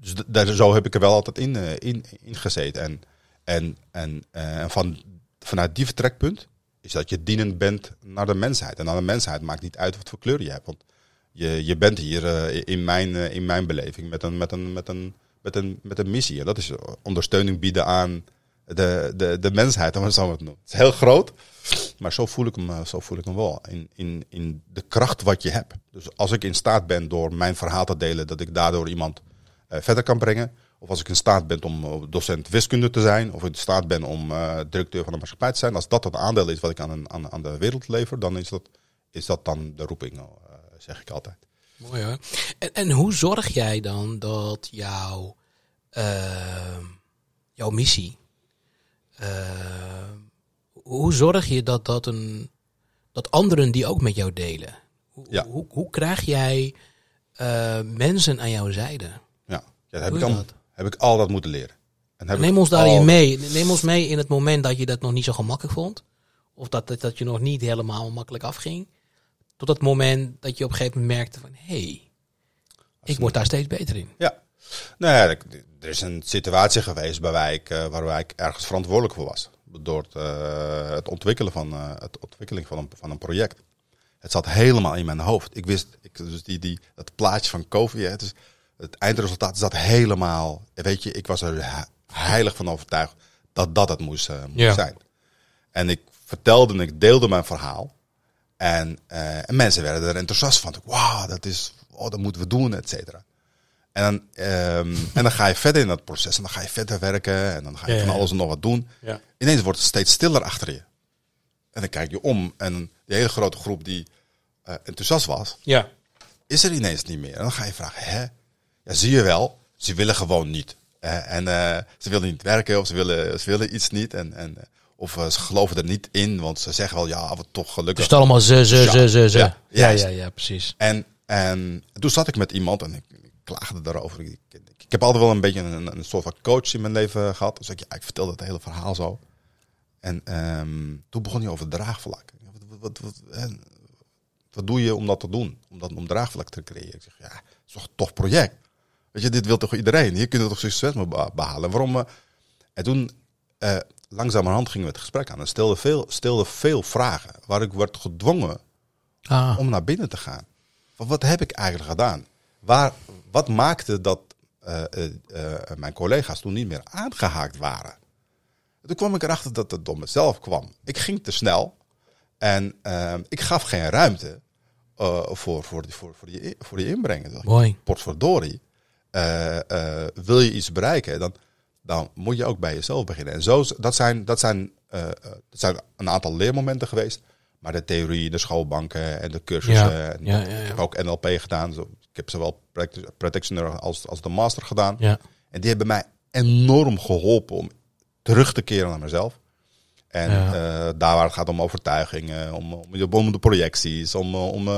dus daar, zo heb ik er wel altijd in, eh, in, gezeten. En, en, eh, en van, vanuit die vertrekpunt is dat je dienend bent naar de mensheid. En aan de mensheid maakt niet uit wat voor kleur je hebt. Want je, je bent hier eh, in, mijn, in mijn beleving met een, met, een, met, een, met, een, met een missie. En dat is ondersteuning bieden aan de, de, de mensheid, om het zo maar. Het is heel groot, maar zo voel ik hem, zo voel ik hem wel. In, in, in de kracht wat je hebt. Dus als ik in staat ben door mijn verhaal te delen, dat ik daardoor iemand verder kan brengen. Of als ik in staat ben om eh, docent wiskunde te zijn. Of in staat ben om eh, directeur van de maatschappij te zijn. Als dat het aandeel is wat ik aan, een, aan, aan de wereld lever, dan is dat, is dat dan de roeping, eh, zeg ik altijd. Mooi hoor. En, en hoe zorg jij dan dat jouw, uh, jouw missie, uh, hoe zorg je dat, dat, een, dat anderen die ook met jou delen? Hoe, Ja. hoe, hoe krijg jij uh, mensen aan jouw zijde? Ja, ja dat heb, ik al, dat? heb ik moeten leren. En heb Neem ik ons daarin mee. Neem ons mee in het moment dat je dat nog niet zo gemakkelijk vond. Of dat, dat, dat je nog niet helemaal makkelijk afging. Tot het moment dat je op een gegeven moment merkte van... Hé, hey, ik word daar steeds beter in. Ja. Nou ja, er- is een situatie geweest waarbij ik, eh, waarbij ik ergens verantwoordelijk voor was. Door het, eh, het ontwikkelen van, eh, het ontwikkeling van een, van een project. Het zat helemaal in mijn hoofd. Ik wist, ik, dus die, die, dat plaatje van Kofi, dus het eindresultaat zat helemaal. Weet je, ik was er he- heilig van overtuigd dat dat het moest, eh, moest Ja. zijn. En ik vertelde en ik deelde mijn verhaal. En, eh, en mensen werden er enthousiast van. Wauw, dat is, oh, dat moeten we doen, et cetera. En dan, ehm, en dan ga je verder in dat proces. En dan ga je verder werken. En dan ga je Ja, van alles en nog wat doen. Ja. Ineens wordt het steeds stiller achter je. En dan kijk je om. En die hele grote groep die eh, enthousiast was, Ja. is er ineens niet meer. En dan ga je vragen, hè? Ja, zie je wel. Ze willen gewoon niet. En eh, ze willen niet werken of ze willen, ze willen iets niet. En, en, eh, of eh, ze geloven er niet in, want ze zeggen wel, ja, we toch gelukkig. Dus het allemaal ze, ze, Ja. ze, ze, ze. Ja, Ja, ja, precies. En, en toen zat ik met iemand en ik, ik klaagde daarover. Ik, ik, ik heb altijd wel een beetje een, een soort van coach in mijn leven gehad. Dus ik, ja, ik vertelde het hele verhaal zo. En ehm, toen begon hij over draagvlak. Wat, wat, wat, wat, en wat doe je om dat te doen? Om, dat, om draagvlak te creëren? Ik zeg, ja, het is toch een tof project. Weet je, dit wil toch iedereen? Hier kunnen we toch succes mee beha- behalen? Waarom? eh? En toen, eh, langzamerhand gingen we het gesprek aan. En stelde veel, stelde veel vragen. Waar ik werd gedwongen Ah, om naar binnen te gaan. Van wat heb ik eigenlijk gedaan? Waar, wat maakte dat eh, mijn collega's toen niet meer aangehaakt waren? Toen kwam ik erachter dat het door mezelf kwam. Ik ging te snel en ik gaf geen ruimte voor, voor, die, voor, voor, die, voor die inbrengen. Mooi. Eh, eh, wil je iets bereiken, dan, dan moet je ook bij jezelf beginnen. En zo, dat, zijn, dat, zijn, eh, dat zijn een aantal leermomenten geweest. Maar de theorie, de schoolbanken en de cursussen. Ja, en ja, ja, ja. Ik heb ook NLP gedaan. Zo, ik heb zowel practi- practitioner als, als de master gedaan. Ja. En die hebben mij enorm geholpen om terug te keren naar mezelf. En daar waar het gaat om overtuigingen, om, om, de- om de projecties, om, om,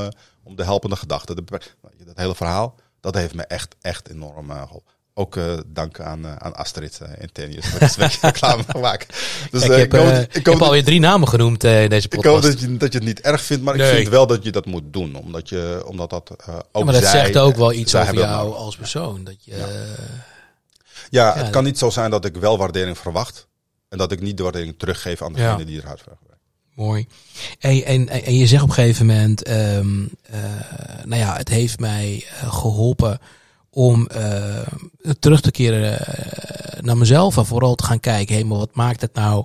om de helpende gedachten. Dat hele verhaal, dat heeft me echt, echt enorm eh, geholpen. Ook eh, dank aan, eh, aan Astrid uh, in Tenius. Beetje reclame gemaakt. Dus ik heb, ik hoop, heb dat- alweer drie namen genoemd in deze ik hoop podcast. dat je, dat je het niet erg vindt, maar Nee. ik vind wel dat je dat moet doen. Omdat, je, omdat dat ook Ja, maar dat zij- zegt ook wel iets over jou nodig. als persoon. Dat je, Ja, Ja, het kan niet zo zijn dat ik wel waardering verwacht. En dat ik niet de waardering teruggeef aan degene die eruit vraagt. Mooi. En, en, en je zegt op een gegeven moment, ehm, eh, nou ja, het heeft mij eh, geholpen om eh, terug te keren naar mezelf en vooral te gaan kijken, hé, maar wat maakt het nou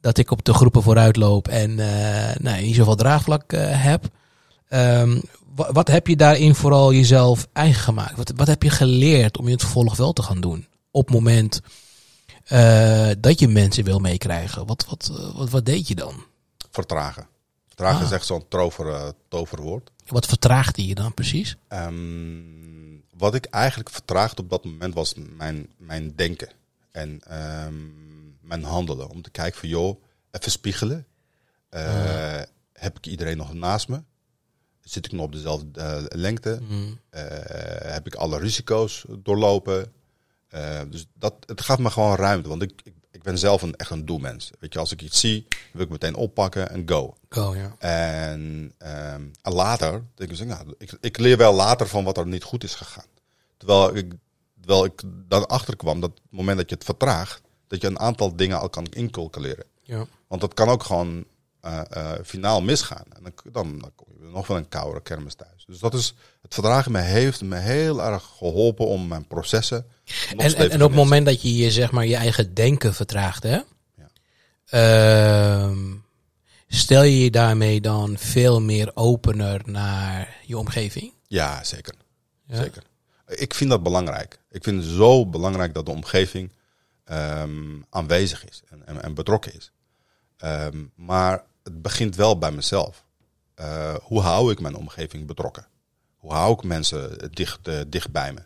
dat ik op de groepen vooruit loop en nou, niet zoveel draagvlak heb? Ehm, wa- wat heb je daarin vooral jezelf eigen gemaakt? Wat, wat heb je geleerd om in het vervolg wel te gaan doen? Op het moment dat je mensen wil meekrijgen. Wat, wat, wat deed je dan? Vertragen. Vertragen Ah. is echt zo'n tover, eh, toverwoord. Wat vertraagde je dan precies? Ehm, wat ik eigenlijk vertraagde op dat moment was mijn, mijn denken. En ehm, mijn handelen. Om te kijken van, joh, even spiegelen. Eh, Heb ik iedereen nog naast me? Zit ik nog op dezelfde eh, lengte? Mm. Heb ik alle risico's doorlopen? Dus dat, het gaat me gewoon ruimte. Want ik ben zelf een, echt een doelmens. Weet je, als ik iets zie, wil ik meteen oppakken en go. Go, ja. En, ehm, later, denk ik, nou, ik, ik leer wel later van wat er niet goed is gegaan. Terwijl ik, terwijl ik dan achterkwam dat het moment dat je het vertraagt, dat je een aantal dingen al kan incalculeren. ja. Want dat kan ook gewoon eh, eh, finaal misgaan. En dan, dan, dan kom je nog wel een koude kermis thuis. Dus dat is, het verdragen me heeft me heel erg geholpen om mijn processen En, en, op het moment dat je je, zeg maar, je eigen denken vertraagt, hè? Ja. Ehm, stel je je daarmee dan veel meer opener naar je omgeving? Ja, zeker. Ja? Zeker. Ik vind dat belangrijk. Ik vind het zo belangrijk dat de omgeving ehm, aanwezig is en, en, en betrokken is. Ehm, maar het begint wel bij mezelf. Eh, hoe hou ik mijn omgeving betrokken? Hoe hou ik mensen dicht, eh, dicht bij me?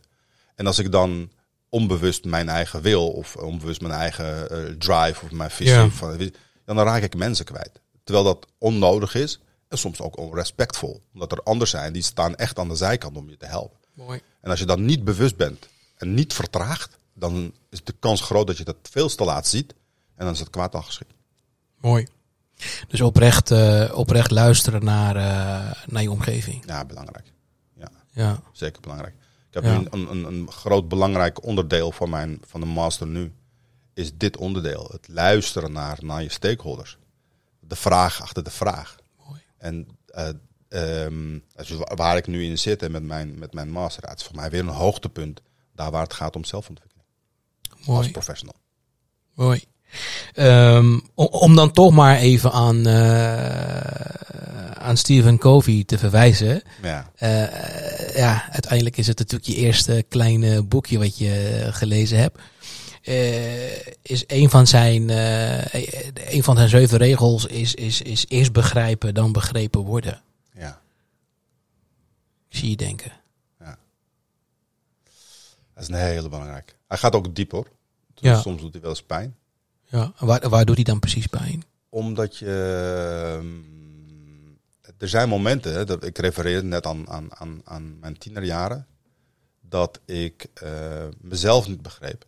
En als ik dan onbewust mijn eigen wil of onbewust mijn eigen eh, drive of mijn visie, Ja. van, dan raak ik mensen kwijt. Terwijl dat onnodig is en soms ook onrespectvol. Omdat er anderen zijn die staan echt aan de zijkant om je te helpen. Mooi. En als je dan niet bewust bent en niet vertraagt, dan is de kans groot dat je dat veel te laat ziet. En dan is het kwaad al geschikt. Mooi. Dus oprecht, eh, oprecht luisteren naar, eh, naar je omgeving. Ja, belangrijk. Ja, Ja. zeker belangrijk. Ik heb Ja. een, een, een groot belangrijk onderdeel van, mijn, van de master nu. Is dit onderdeel. Het luisteren naar, naar je stakeholders. De vraag achter de vraag. Mooi. En wa- waar ik nu in zit en met mijn, met mijn master. Het is voor mij weer een hoogtepunt. Daar waar het gaat om zelfontwikkeling. Als Mooi. professional. Mooi. Ehm, om, dan toch maar even aan, eh, aan Stephen Covey te verwijzen. Ja. Eh, ja, uiteindelijk is het natuurlijk je eerste kleine boekje wat je gelezen hebt. Eh, is een van zijn, een van zijn zeven regels is, is, is eerst begrijpen, dan begrepen worden. ja. Ik zie je denken. Dat is een hele belangrijke. Hij gaat ook diep hoor. Ja. Soms doet hij wel eens pijn. Ja, en waar, waar doet hij dan precies pijn? Omdat je. ehm, Er zijn momenten, hè, dat ik refereerde net aan, aan, aan, aan mijn tienerjaren, dat ik eh, mezelf niet begreep.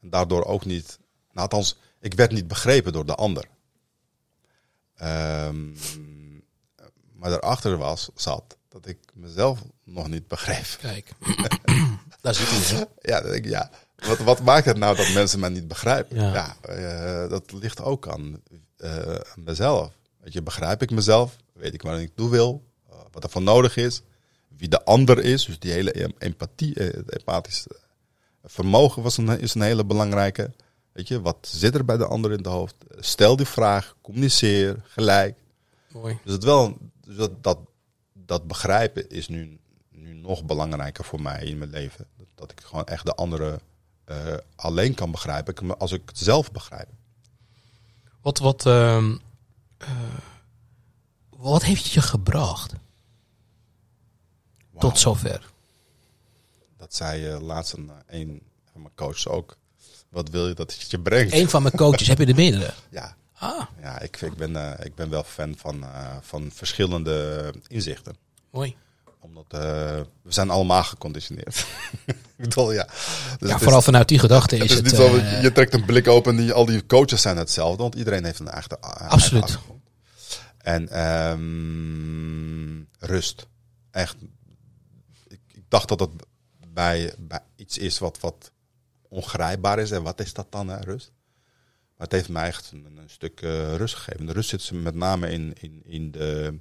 En daardoor ook niet. Nou, althans, ik werd niet begrepen door de ander. Ehm, maar daarachter was, zat dat ik mezelf nog niet begreep. Kijk, daar zit hij. hè? Ja, ja. Wat, wat maakt het nou dat mensen mij niet begrijpen? Ja. Ja, eh, dat ligt ook aan eh, aan mezelf. Weet je, begrijp ik mezelf? Weet ik waar ik toe wil? Eh, wat er voor nodig is? Wie de ander is? Dus die hele em- empathie, het empathisch eh, vermogen was een, is een hele belangrijke. Weet je, wat zit er bij de ander in het hoofd? Stel die vraag, communiceer, gelijk. Mooi. Dus, het wel, dus dat, dat, dat begrijpen is nu, nu nog belangrijker voor mij in mijn leven. Dat, dat ik gewoon echt de andere eh, alleen kan begrijpen als ik het zelf begrijp. Wat, wat, ehm, eh, wat heeft je gebracht tot zover? Dat zei laatst een, een van mijn coaches ook. Wat wil je dat het je brengt? Een van mijn coaches, heb je er meerdere? Ja, Ah, ja ik, ik, ben, eh, ik ben wel fan van, van verschillende inzichten. mooi. Omdat eh, we zijn allemaal geconditioneerd. ik bedoel, ja. Dus Ja, is- vooral vanuit die gedachte is Het is het... niet zo, eh, dat je trekt een blik open en die, al die coaches zijn hetzelfde, want iedereen heeft een eigen, eigen Absoluut. En ehm, rust. Echt. Ik, ik dacht dat het bij, bij iets is wat, wat ongrijpbaar is. En wat is dat dan, hè, rust? Maar het heeft mij echt een, een stuk eh, rust gegeven. De rust zit ze met name in, in, in de.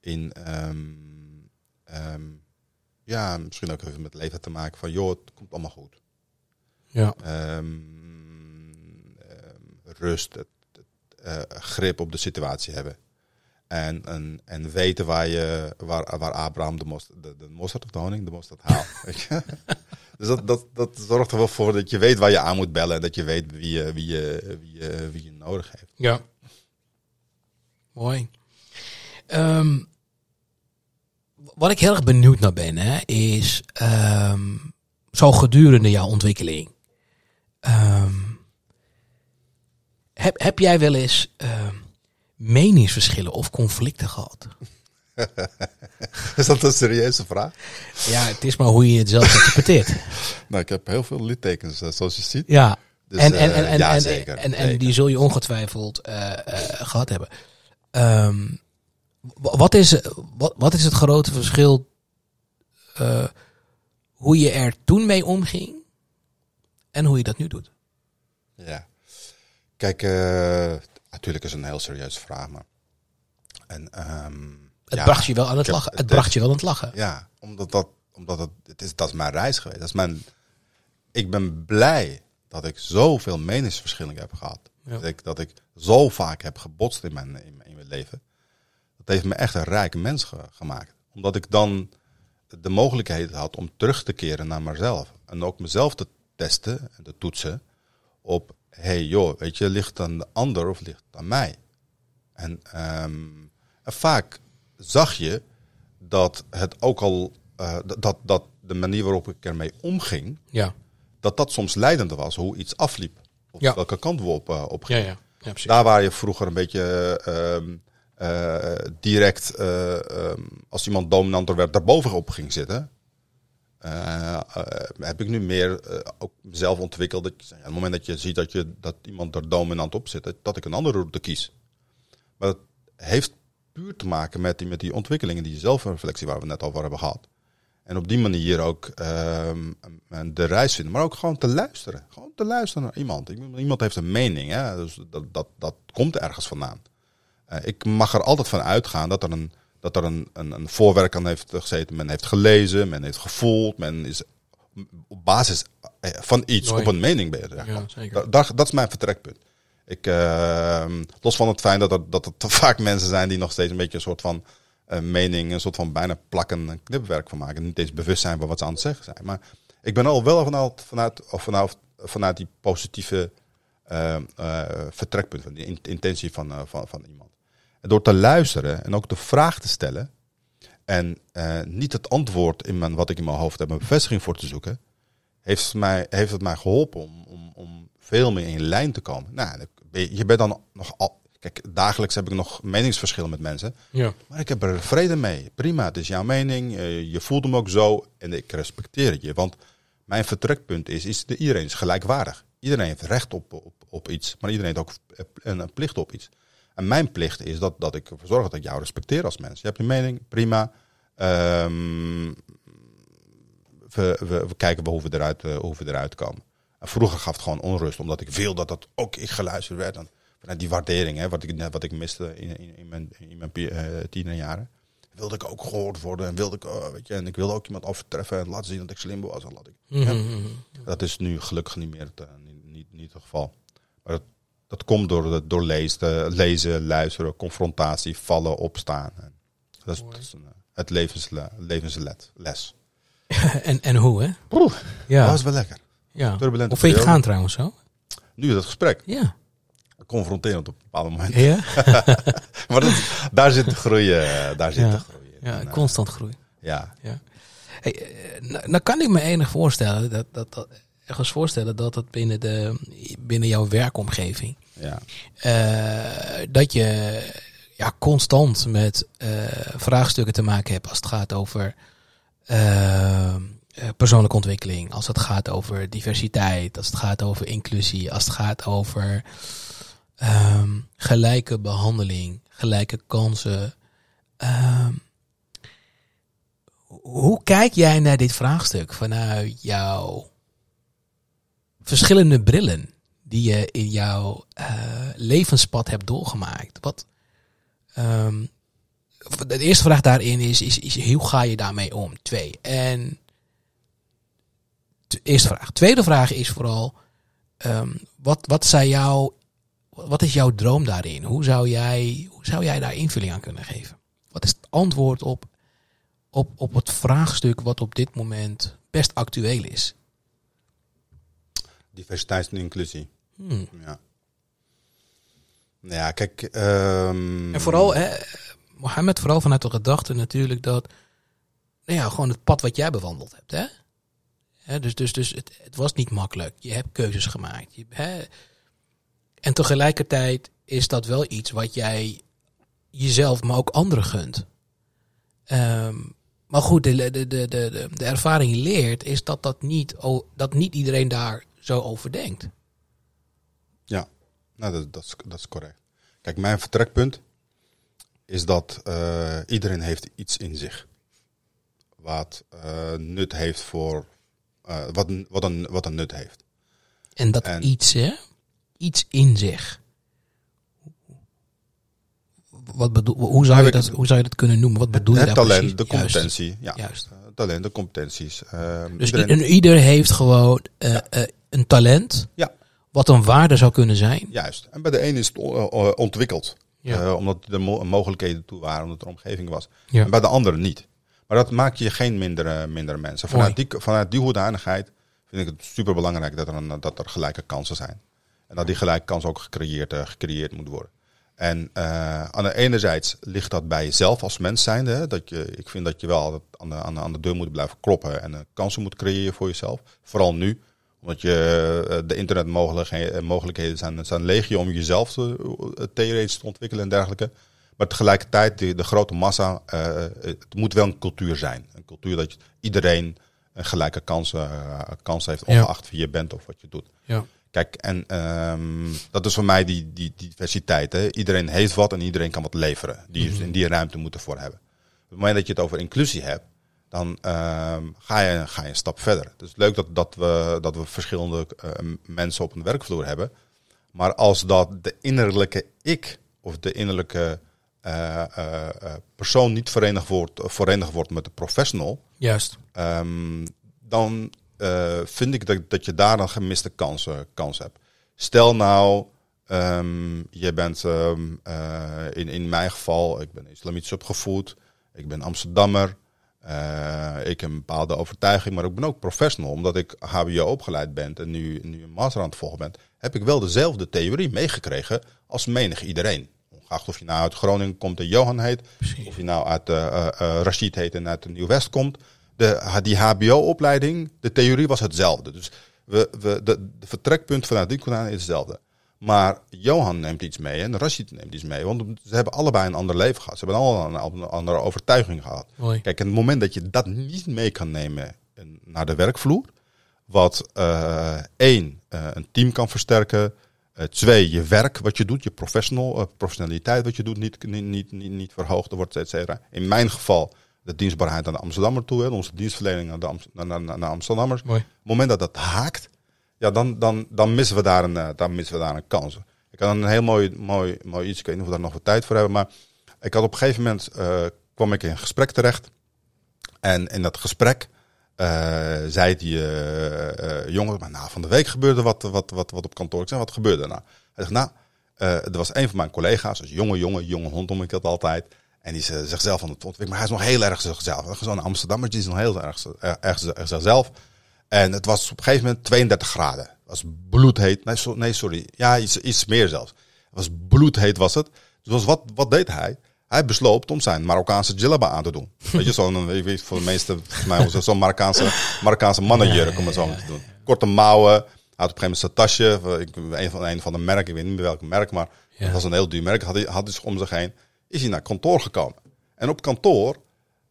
In, ehm, ehm, ja, misschien ook even met leven te maken van, joh, het komt allemaal goed. ja, Ehm, ehm, rust, het, het, eh, grip op de situatie hebben. En, en, en weten waar, je, waar, waar Abraham de, mosterd, de, de mosterd of de honing, de mosterd haalt. Dus dat, dat, dat zorgt er wel voor dat je weet waar je aan moet bellen en dat je weet wie je, wie je, wie je, wie je nodig heeft. ja. Mooi. Ehm, wat ik heel erg benieuwd naar ben, hè, is ehm, zo gedurende jouw ontwikkeling. ehm, heb, heb jij wel eens ehm, meningsverschillen of conflicten gehad? Is dat een serieuze vraag? Ja, het is maar hoe je het zelf interpreteert. Nou, ik heb heel veel littekens, eh, zoals je ziet. Ja. Dus, en, en, en, eh, en, ja, en, zeker, en, en zeker. die zul je ongetwijfeld eh, eh, gehad hebben. Wa- wat, is, wat, wat is het grote verschil eh, hoe je er toen mee omging en hoe je dat nu doet? Ja. Kijk, eh, natuurlijk is het een heel serieuze vraag, maar... En, ehm, Het ja, bracht je wel aan het heb- lachen. Het bracht je wel aan het lachen. Ja, omdat dat, omdat het, het is, dat is mijn reis geweest. Dat is mijn, ik ben blij dat ik zoveel meningsverschillen heb gehad. Ja. Dat, ik, dat ik zo vaak heb gebotst in mijn, in, mijn- in mijn leven. Dat heeft me echt een rijke mens ge- gemaakt. Omdat ik dan de mogelijkheid had om terug te keren naar mezelf. En ook mezelf te testen en te toetsen op... hey joh, weet je, ligt het aan de ander of ligt het aan mij? En, ehm, en vaak zag je dat het ook al eh, dat- dat, de manier waarop ik ermee omging, Ja. dat dat soms leidend was hoe iets afliep. Of Ja. welke kant we op, op Ja, gingen. ja. ja precies. Daar waar je vroeger een beetje eh, eh, direct, eh, ehm, als iemand dominanter werd, daarboven op ging zitten. eh, heb ik nu meer ook zelf ontwikkeld. Dat, op het moment dat je ziet dat, je, dat iemand er dominant op zit, dat, ik een andere route kies. Maar dat heeft puur te maken met die, met die ontwikkelingen, die zelfreflectie waar we net over hebben gehad. En op die manier ook ehm, de reis vinden, maar ook gewoon te luisteren. Gewoon te luisteren naar iemand. Iemand heeft een mening, hè? Dus dat, dat, dat komt ergens vandaan. Eh, ik mag er altijd van uitgaan dat er een, dat er een, een, een voorwerk aan heeft gezeten. Men heeft gelezen, men heeft gevoeld, men is op basis eh, van iets op een mening bezig. Ja, zeker. Da- daar- dat is mijn vertrekpunt. Ik, eh, los van het feit dat, er, dat er te vaak mensen zijn die nog steeds een beetje een soort van eh, mening, een soort van bijna plakken en knipwerk van maken. Niet eens bewust zijn van wat ze aan het zeggen zijn. Maar ik ben al wel vanuit, vanuit, of vanuit, vanuit die positieve eh, eh, vertrekpunt, van die in- intentie van, van, van iemand. Door te luisteren en ook de vraag te stellen. En eh, niet het antwoord in mijn, wat ik in mijn hoofd heb, een bevestiging voor te zoeken. Heeft, mij, heeft het mij geholpen om, om, om veel meer in lijn te komen. Nou, je, bent dan nog al. Kijk, dagelijks heb ik nog meningsverschillen met mensen. Ja. Maar ik heb er vrede mee. Prima, het is jouw mening. eh, Je voelt hem ook zo. En ik respecteer het je. Want mijn vertrekpunt is, is de, iedereen is gelijkwaardig. Iedereen heeft recht op, op, op iets. Maar iedereen heeft ook een, een plicht op iets. En mijn plicht is dat, dat ik ervoor zorg dat ik jou respecteer als mens. Je hebt een mening, prima. Ehm, we, we, we kijken hoe we, eruit, eh, hoe we eruit komen. En vroeger gaf het gewoon onrust, omdat ik wil dat dat ook ik geluisterd werd. En vanuit die waardering, hè, wat, ik, wat ik miste in, in, in mijn, in mijn eh, tienerjaren. Wilde ik ook gehoord worden en wilde ik, oh, weet je, en ik wilde ook iemand overtreffen en laten zien dat ik slim was. En laat ik, ja. Mhm. Dat is nu gelukkig niet meer het, eh, niet, niet, niet het geval. Maar dat, dat komt door, de- door lezen, lezen, luisteren, confrontatie, vallen, opstaan. Dat is, dat is een, eh, het levensle, levenslet, les. en, en hoe, hè? Oeh, Ja. dat was wel lekker. ja. turbulente Hoe vind je het gaan trouwens zo? Nu dat gesprek, Ja. confronterend op een bepaald moment. Ja? Maar dat, daar zit de groei, eh, daar zit Ja. de groei. in. Ja, En, eh, constant groei. ja, Ja. Hey, nou, nou kan ik me enig voorstellen dat, dat, dat ergens voorstellen dat het binnen de binnen jouw werkomgeving ja, eh, dat je ja, constant met eh, vraagstukken te maken hebt als het gaat over eh, persoonlijke ontwikkeling, als het gaat over diversiteit, als het gaat over inclusie, als het gaat over ehm, gelijke behandeling, gelijke kansen. Ehm, hoe kijk jij naar dit vraagstuk vanuit jouw verschillende brillen die je in jouw eh, levenspad hebt doorgemaakt? Wat, ehm, de eerste vraag daarin is, is, is hoe ga je daarmee om? Twee. En eerste vraag. Tweede vraag is vooral, ehm, wat, wat, zijn jouw, wat is jouw droom daarin? Hoe zou, jij, hoe zou jij daar invulling aan kunnen geven? Wat is het antwoord op, op, op het vraagstuk wat op dit moment best actueel is? Diversiteit en inclusie. Hmm. Ja. Nou ja, kijk. ehm, En vooral, hè, Mohammed, vooral vanuit de gedachte natuurlijk dat, nou ja, gewoon het pad wat jij bewandeld hebt, hè? Hè, dus dus, dus het, het was niet makkelijk. Je hebt keuzes gemaakt. Je, hè? En tegelijkertijd is dat wel iets wat jij jezelf, maar ook anderen gunt. Ehm, maar goed, de, de, de, de, de, ervaring leert is dat, dat, niet, dat niet iedereen daar zo over denkt. Ja, nou, dat, dat, is, dat is correct. Kijk, mijn vertrekpunt is dat eh, iedereen heeft iets in zich. Wat eh, nut heeft voor. eh, wat, een- wat, een, wat een nut heeft. En dat En- iets, hè? Iets in zich. Wat bedoel, hoe, zou je ik- dat, hoe zou je dat kunnen noemen? Wat bedoel je het daar talent, precies? de Juist. competentie. Ja, Juist. Talent, de competenties. Dus iedereen- ieder heeft gewoon eh, een talent Ja. wat een waarde zou kunnen zijn. Juist. En bij de ene is het ontwikkeld. Ja. eh, omdat er mo- mogelijkheden toe waren, omdat er omgeving was. Ja. En bij de andere niet. Maar dat maakt je geen mindere, mindere mensen. Vanuit die, vanuit die hoedanigheid vind ik het super belangrijk dat er, een, dat er gelijke kansen zijn. En dat die gelijke kansen ook gecreëerd, eh, gecreëerd moet worden. En uh, aan de enerzijds ligt dat bij jezelf als mens zijnde. Hè? Dat je, ik vind dat je wel aan de, aan, de, aan de deur moet blijven kloppen en kansen moet creëren voor jezelf. Vooral nu, omdat je uh, de internetmogelijkheden mogelijkheden zijn, zijn legio om jezelf te, theoretisch te ontwikkelen en dergelijke. Maar tegelijkertijd, de, de grote massa, het moet wel een cultuur zijn. Een cultuur dat iedereen een gelijke kans, kans heeft, ongeacht ja. wie je bent of wat je doet. Ja. Kijk, en um, dat is voor mij die, die, die diversiteit. Hè? Iedereen heeft wat en iedereen kan wat leveren. Die mm -hmm. in die ruimte moeten voor hebben. Op het moment dat je het over inclusie hebt, dan um, ga, je, ga je een stap verder. Het is leuk dat, dat, we, dat we verschillende uh, mensen op een werkvloer hebben. Maar als dat de innerlijke ik of de innerlijke uh, uh, persoon niet verenigd wordt, verenigd wordt met de professional, Juist. Um, dan vind ik dat, dat je daar een gemiste kans, kans hebt. Stel nou, um, je bent um, in, in mijn geval, ik ben islamitisch opgevoed, ik ben Amsterdammer, ik heb een bepaalde overtuiging, maar ik ben ook professional, omdat ik HBO opgeleid ben en nu, nu een master aan het volgen ben, heb ik wel dezelfde theorie meegekregen als menig iedereen. Ongeacht of je nou uit Groningen komt en Johan heet, Precies. of je nou uit Rashid heet en uit de Nieuw-West komt de, die HBO-opleiding, de theorie was hetzelfde. Dus we, we, de, de vertrekpunt vanuit die is hetzelfde. Maar Johan neemt iets mee en Rashid neemt iets mee. Want ze hebben allebei een ander leven gehad. Ze hebben allemaal een andere overtuiging gehad. Mooi. Kijk, en het moment dat je dat niet mee kan nemen naar de werkvloer. Wat uh, één, uh, een team kan versterken. Uh, twee, je werk wat je doet, je professional, professionaliteit wat je doet, niet, niet, niet, niet, verhoogd wordt, et cetera. In mijn geval de dienstbaarheid aan de Amsterdammer toe, hè, onze dienstverlening naar de Amst naar, naar, naar Amsterdammers. Mooi. Op het moment dat dat haakt, ja, dan, dan, dan, missen, we daar een, uh, dan missen we daar een kans. Ik had een heel mooi, mooi, mooi iets, ik weet niet of we daar nog wat tijd voor hebben, maar ik had op een gegeven moment, uh, kwam ik in een gesprek terecht. En in dat gesprek uh, zei die jongen, maar nou, van de week gebeurde wat, wat, wat, wat op kantoor. Ik zei, wat gebeurde er nou? Hij zegt, nou, er was een van mijn collega's, dus jonge jongen, jonge hond om ik dat altijd. En die is uh, zichzelf aan het ontwikkelen. Maar hij is nog heel erg zichzelf. Zo'n Amsterdammer, die is nog heel erg, erg, erg zichzelf. En het was op een gegeven moment 32 graden. Het was bloedheet. Nee, so, nee sorry. Ja, iets, iets meer zelfs. Het was bloedheet was het. Dus wat, wat deed hij? Hij besloot om zijn Marokkaanse djellaba aan te doen. Weet je, zo'n, weet voor de meeste, mij zo'n Marokkaanse, Marokkaanse mannenjurk, om het zo te doen. Korte mouwen. Hij had op een gegeven moment zijn tasje, ik, een van, een van de merken, ik weet niet meer welk merk, maar ja. het was een heel duur merk, had hij, had hij zich om zich heen is hij naar kantoor gekomen. En op kantoor,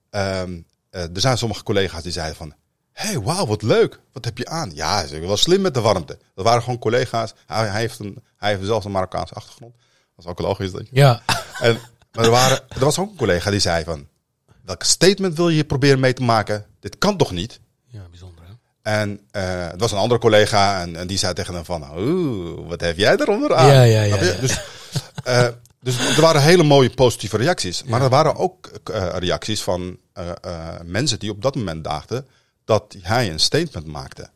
um, uh, er zijn sommige collega's die zeiden van, hey, wauw, wat leuk. Wat heb je aan? Ja, hij wel slim met de warmte. Dat waren gewoon collega's. Hij, hij, heeft, een, hij heeft zelfs een Marokkaanse achtergrond. Dat is ook logisch. Je... Ja. En, maar er, waren, er was ook een collega die zei van, welk statement wil je proberen mee te maken? Dit kan toch niet? Ja, bijzonder. Hè? En uh, het was een andere collega en, en die zei tegen hem van, oeh, wat heb jij eronder aan? Ja, ja, ja. ja. Dus, uh, dus er waren hele mooie positieve reacties. Maar ja. er waren ook uh, reacties van mensen die op dat moment dachten dat hij een statement maakte.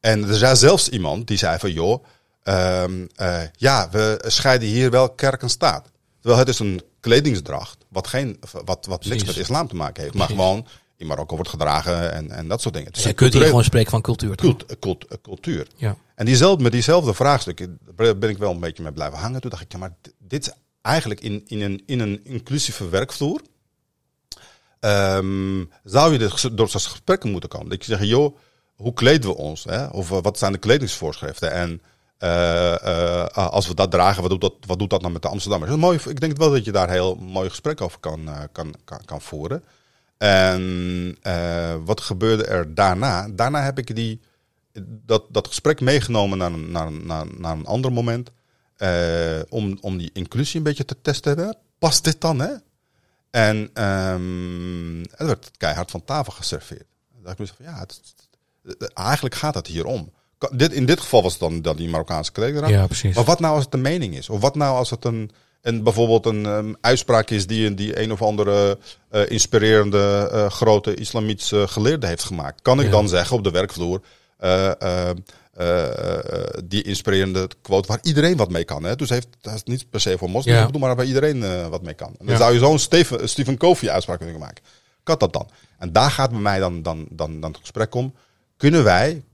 En er zei zelfs iemand die zei van joh, um, ja, we scheiden hier wel kerk en staat. Terwijl het is een kledingsdracht, wat, geen, wat, wat niks met islam te maken heeft. Maar gewoon in Marokko wordt gedragen en, en dat soort dingen. Dus je kunt hier gewoon spreken van cultuur. Cult, cult, cultuur. Ja. En diezelfde, met diezelfde vraagstukken ben ik wel een beetje mee blijven hangen. Toen dacht ik, ja, maar dit is eigenlijk in, in, een, in een inclusieve werkvloer. Um, zou je dus door zo'n gesprekken moeten komen. Dat je zegt, joh, hoe kleden we ons? Hè? Of wat zijn de kledingsvoorschriften? En uh, uh, als we dat dragen, wat doet dat, wat doet dat nou met de Amsterdammers? Mooi, ik denk wel dat je daar heel mooi gesprek over kan, kan, kan, voeren. En wat gebeurde er daarna? Daarna heb ik die, dat, dat gesprek meegenomen naar, naar, naar, naar een ander moment. Om, om die inclusie een beetje te testen. Hè? Past dit dan? Hè? En um, er werd keihard van tafel geserveerd. Dan dacht ik van ja, het, het, eigenlijk gaat het hier om. Dit, in dit geval was het dan, dan die Marokkaanse kleding. Ja, precies. Maar wat nou als het de mening is? Of wat nou als het een, een bijvoorbeeld een um, uitspraak is die, die een of andere uh, inspirerende uh, grote islamitische geleerde heeft gemaakt? Kan ik ja. dan zeggen op de werkvloer? Uh, uh, die inspirerende quote waar iedereen wat mee kan. Hè? Dus heeft, dat is niet per se voor moslims, ja. maar waar iedereen uh, wat mee kan. En dan ja. zou je zo'n Stephen, Stephen Covey uitspraak kunnen maken. Kan dat dan? En daar gaat bij mij dan, dan, dan, dan het gesprek om. Kunnen wij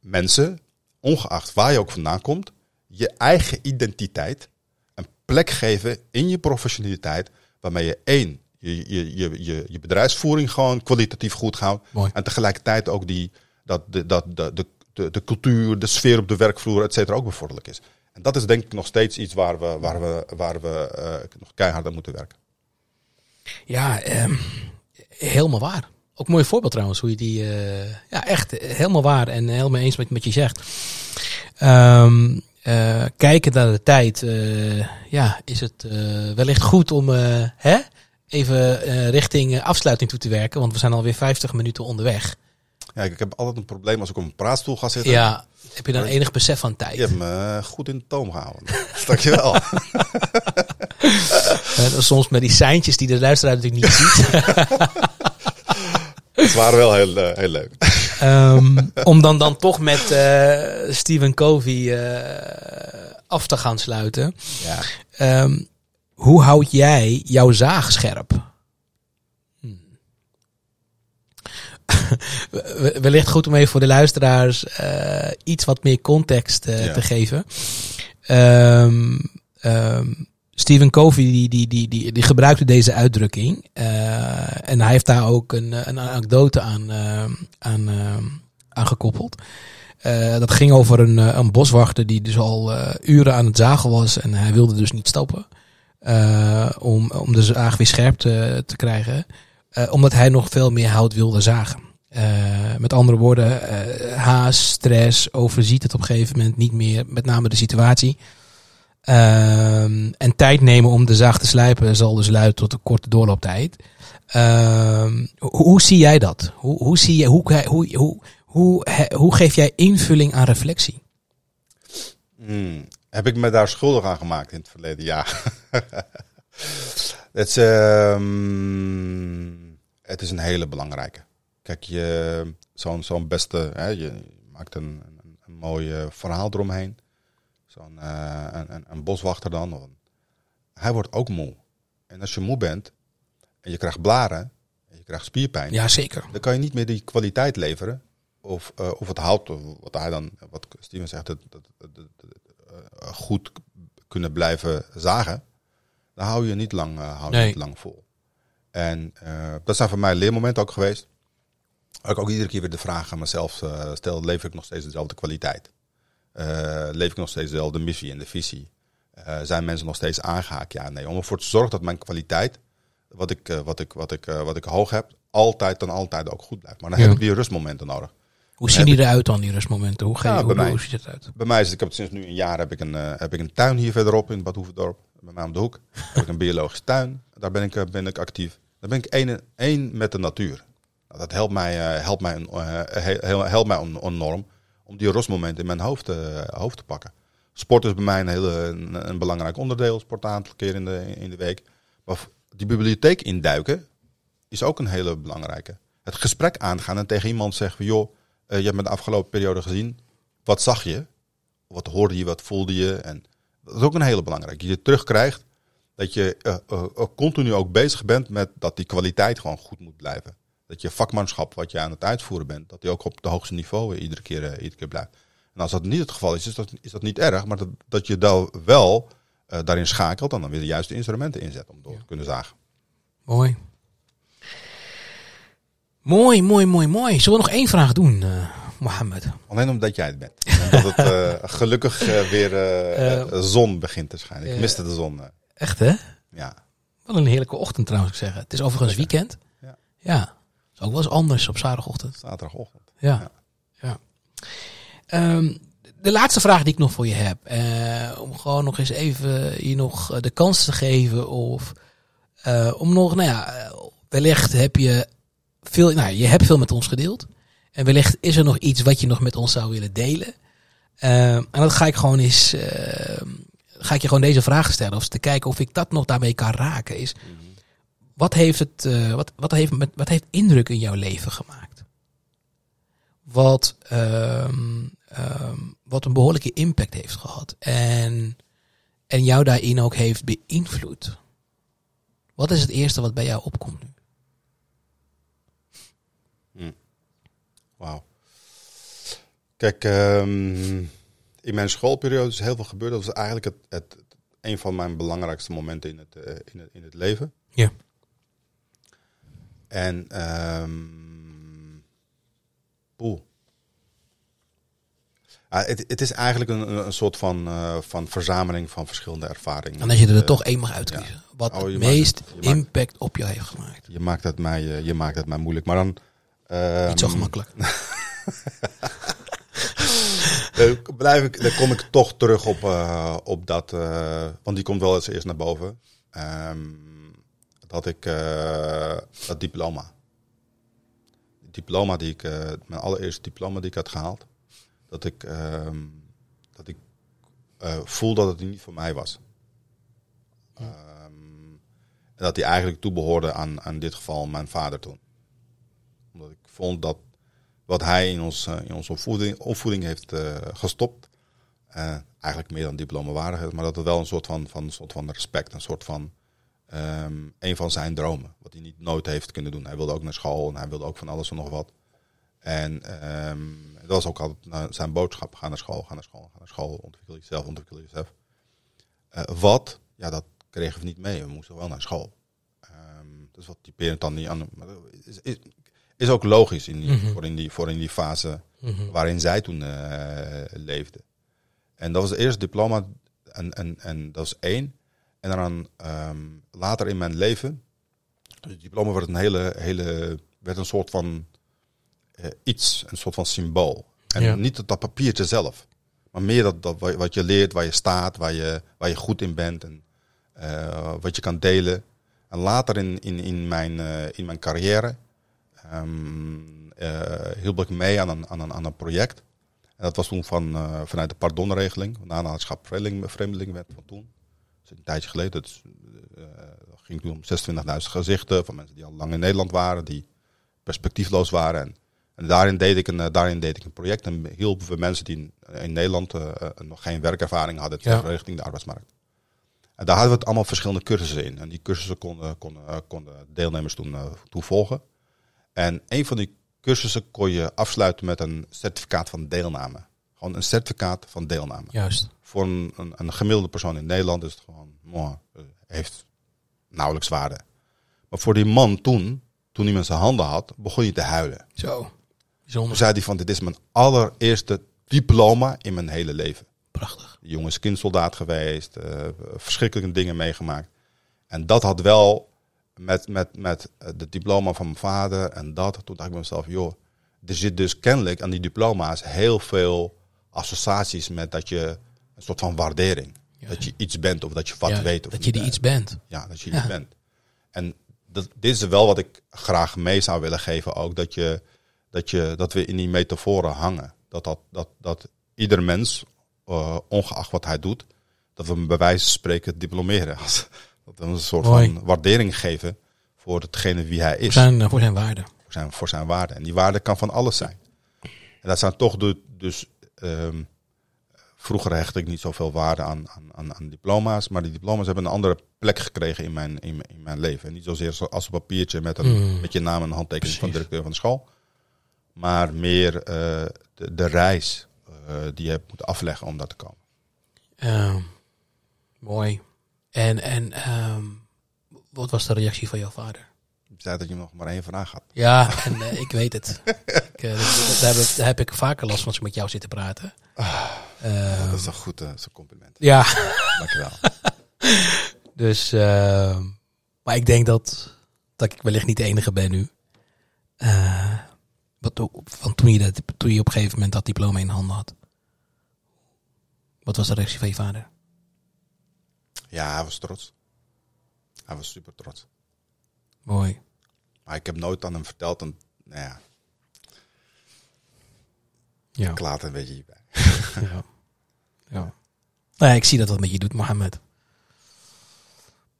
mensen, ongeacht waar je ook vandaan komt, je eigen identiteit een plek geven in je professionaliteit, waarmee je één, je, je, je, je, je bedrijfsvoering gewoon kwalitatief goed houdt. Mooi. En tegelijkertijd ook die, dat, de, dat, de, de, cultuur, de sfeer op de werkvloer, et cetera, ook bevorderlijk is. En dat is denk ik nog steeds iets waar we, waar we, waar we eh, nog keihard aan moeten werken. Ja, ehm, helemaal waar. Ook een mooi voorbeeld trouwens, hoe je die... eh, ja, echt helemaal waar en helemaal eens met wat je zegt. Ehm eh, kijken naar de tijd, ja, is het wellicht goed om hè, even richting afsluiting toe te werken, want we zijn alweer 50 minuten onderweg. Ja, ik heb altijd een probleem als ik op een praatstoel ga zitten. Ja, heb je dan enig besef van tijd? Je hebt me goed in de toom gehouden. Dankjewel. Eh, soms met die seintjes die de luisteraar natuurlijk niet ziet. Het waren wel heel, eh, heel leuk. Ehm, om dan, dan toch met eh Stephen Covey eh, af te gaan sluiten. Ja. Ehm, hoe houd jij jouw zaag scherp? Hmm. We- Wellicht goed om even voor de luisteraars eh, iets wat meer context eh, Ja. te geven. Ehm, Stephen Covey die, die, die, die, die gebruikte deze uitdrukking. eh, en hij heeft daar ook een, een anekdote aan, aan, aan gekoppeld. Dat ging over een, een boswachter die dus al uren aan het zagen was en hij wilde dus niet stoppen. om, om de zaag weer scherp te, te krijgen. Omdat hij nog veel meer hout wilde zagen. Eh, met andere woorden, eh haast, stress, overziet het op een gegeven moment niet meer. Met name de situatie. Ehm, en tijd nemen om de zaag te slijpen zal dus leiden tot een korte doorlooptijd. Ehm, hoe, hoe zie jij dat? Hoe, hoe, zie je, hoe, hoe, hoe, hoe, hoe geef jij invulling aan reflectie? Hmm. Heb ik me daar schuldig aan gemaakt in het verleden? Ja. het, is, ehm, het is een hele belangrijke. Kijk, je, zo'n zo'n beste, hè, je maakt een, een, een mooi eh, verhaal eromheen. Zo'n eh, een, een, boswachter dan. hij wordt ook moe. En als je moe bent en je krijgt blaren en je krijgt spierpijn, Ja, zeker. dan kan je niet meer die kwaliteit leveren. Of, eh, of het hout, wat hij dan, wat Steven zegt, goed kunnen blijven zagen. Dan hou je niet lang, hou je Nee. niet lang vol. En dat zijn voor mij leermomenten ook geweest. Ik ook iedere keer weer de vraag aan mezelf eh, stel: leef ik nog steeds dezelfde kwaliteit? Eh, leef ik nog steeds dezelfde missie en de visie? Eh, zijn mensen nog steeds aangehaakt? Ja, nee. Om ervoor te zorgen dat mijn kwaliteit, wat ik, wat ik, wat ik, wat ik hoog heb, altijd dan altijd ook goed blijft. Maar dan Ja. heb ik die rustmomenten nodig. Hoe zien die eruit dan, die rustmomenten? Hoe, ga je, Ja, hoe, bij mij. hoe ziet het eruit? Bij mij is het, ik heb het sinds nu een jaar heb ik een, heb ik een tuin hier verderop in Bad Hoeverdorp. Bij mij om de hoek. heb ik een biologische tuin. Daar ben ik, ben ik actief. Daar ben ik één, één met de natuur. Nou, dat helpt mij, eh, helpt mij, een- eh, helpt mij om die rustmomenten in mijn hoofd, te- hoofd te pakken. Sport is bij mij een, hele, een, belangrijk onderdeel. Sport een aantal keer in de, in de week. Maar die bibliotheek induiken is ook een hele belangrijke. Het gesprek aangaan en tegen iemand zeggen joh, eh, je hebt me de afgelopen periode gezien. Wat zag je? Wat hoorde je? Wat voelde je? En dat is ook een hele belangrijke. Je terugkrijgt dat je eh, eh, eh, continu ook bezig bent met dat die kwaliteit gewoon goed moet blijven. Dat je vakmanschap wat je aan het uitvoeren bent, dat die ook op het hoogste niveau iedere, keer, eh, iedere keer blijft. En als dat niet het geval is, is dat, is dat niet erg. Maar dat, dat je daar wel eh, daarin schakelt en dan weer de juiste instrumenten inzet om door te kunnen zagen. Mooi. Mooi, mooi, mooi, mooi. Zullen we nog één vraag doen, eh Mohammed? Alleen omdat jij het bent. En dat het gelukkig weer zon begint te schijnen. Ik miste de zon. Echt, hè? ja. Wel een heerlijke ochtend trouwens, ik zeggen. Het is overigens weekend. Ja. Ja. Is ook wel eens anders op zaterdagochtend. Zaterdagochtend. Ja. ja. Ehm, de laatste vraag die ik nog voor je heb. eh, om gewoon nog eens even je nog eh, de kans te geven. Of eh, om nog, nou ja, wellicht heb je veel, nou, je hebt veel met ons gedeeld. En wellicht is er nog iets wat je nog met ons zou willen delen. Ehm, en dat ga ik gewoon eens, ehm, ga ik je gewoon deze vraag stellen. Of te kijken of ik dat nog daarmee kan raken. Is, wat heeft het, eh, wat, wat, heeft, met, wat heeft indruk in jouw leven gemaakt? Wat, ehm, ehm, wat een behoorlijke impact heeft gehad. En, en jou daarin ook heeft beïnvloed. Wat is het eerste wat bij jou opkomt nu? Wauw. Kijk, ehm, in mijn schoolperiode is heel veel gebeurd. Dat was eigenlijk het, het, een van mijn belangrijkste momenten in het, eh, in het, in het leven. Ja. En ehm poeh. Ah, het, het is eigenlijk een, een soort van, eh, van verzameling van verschillende ervaringen. En als je er Eh, toch één mag uitkiezen. Wat Oh, het meest maakt- impact op jou heeft gemaakt. Je maakt het mij, eh, je maakt het mij moeilijk. Maar dan. ehm, Niet zo gemakkelijk. Dan, blijf ik, dan kom ik toch terug op, op dat. want die komt wel eens eerst naar boven. Ehm, dat ik. eh, dat diploma. Het diploma die ik. eh, mijn allereerste diploma die ik had gehaald. Dat ik. ehm, dat ik eh, voel dat het niet voor mij was. Ehm, en dat die eigenlijk toebehoorde aan, aan dit geval mijn vader toen. Omdat ik vond dat wat hij in, ons, eh, in onze opvoeding, opvoeding heeft eh, gestopt. eh, eigenlijk meer dan diploma waardig, maar dat het wel een soort van, van, een soort van respect, een soort van ehm, een van zijn dromen, wat hij niet nooit heeft kunnen doen. Hij wilde ook naar school en hij wilde ook van alles en nog wat. En ehm, dat was ook altijd zijn boodschap: ga naar school, ga naar school, ga naar school, ontwikkel jezelf, ontwikkel jezelf. Eh, wat? Ja, dat kregen we niet mee. We moesten wel naar school. Ehm dus wat typerend dan niet aan. Dat is, is, is ook logisch in die, Mhm. voor, in die, voor in die fase Mhm. waarin zij toen eh, leefde. En dat was het eerste diploma. En, en, en dat is één. En dan ehm, later in mijn leven. Het diploma werd een hele, hele werd een soort van eh, iets, een soort van symbool. En Ja. niet dat, dat papiertje zelf, maar meer dat, dat wa- wat je leert, waar je staat, waar je, waar je goed in bent en eh, wat je kan delen. En later in, in, in, mijn, eh, in mijn carrière eh, hielp ik mee aan een, aan een, aan een project. En dat was toen van, vanuit de pardonregeling, nalatenschap vreemdeling, vreemdelingenwet van toen. Een tijdje geleden. Dat eh, dat ging toen om 26.000 gezichten van mensen die al lang in Nederland waren, die perspectiefloos waren. En, en daarin, deed ik een, eh, daarin deed ik een project en hielpen we mensen die in, Nederland eh, eh, nog geen werkervaring hadden Ja. richting de arbeidsmarkt. En daar hadden we het allemaal verschillende cursussen in. En die cursussen konden, konden, eh, konden deelnemers toen, eh, toen volgen. En een van die cursussen kon je afsluiten met een certificaat van deelname. Gewoon een certificaat van deelname. Juist. Voor een, een, een gemiddelde persoon in Nederland is het gewoon, mooi, eh, heeft nauwelijks waarde. Maar voor die man toen, toen hij met zijn handen had, begon hij te huilen. Zo. Toen Bijzonder. zei hij van, dit is mijn allereerste diploma in mijn hele leven. Prachtig. Die jongen is kindsoldaat geweest, eh, verschrikkelijke dingen meegemaakt. En dat had wel met, met, met het diploma van mijn vader en dat. Toen dacht ik bij mezelf, joh, er zit dus kennelijk aan die diploma's heel veel associaties met dat je een soort van waardering. Ja. Dat je iets bent of dat je wat Ja, weet. Of dat je die iets bent. Ja, dat je iets bent. En dat, dit is wel wat ik graag mee zou willen geven ook. Dat, je, dat, je, dat we in die metaforen hangen. Dat, dat, dat, dat ieder mens, eh, ongeacht wat hij doet, dat we hem bij wijze van spreken diplomeren. Dat we hem een soort Mooi. van waardering geven voor hetgene wie hij is. Voor zijn, voor zijn waarde. Voor zijn, voor zijn waarde. En die waarde kan van alles zijn. En dat zijn toch de, dus... ehm, vroeger hechtte ik niet zoveel waarde aan, aan, aan, diploma's. Maar die diploma's hebben een andere plek gekregen in mijn, in, in mijn leven. En niet zozeer zo- als een papiertje met, een, Mm. met je naam en handtekening van de directeur van de school. Maar meer eh, de, de reis eh, die je hebt moeten afleggen om daar te komen. Ehm, mooi. En, en ehm, wat was de reactie van jouw vader? Zei dat je nog maar één vraag had. Ja, en eh, ik weet het. ik, eh, dat- daar, heb ik, daar heb ik vaker last van als ik met jou zit te praten. Ehm, dat is een goed eh, compliment. ja, Dankjewel. dus... ehm, maar ik denk dat, dat ik wellicht niet de enige ben nu. Wat, van toen je, dat, toen je op een gegeven moment dat diploma in handen had. Wat was de reactie van je vader? ja, hij was trots. Hij was super trots. Mooi. Maar ik heb nooit aan hem verteld. En, nou ja, Ja. ik laat een beetje hierbij. Ja. ja. Nou ja, ik zie dat wat met je doet, Mohammed.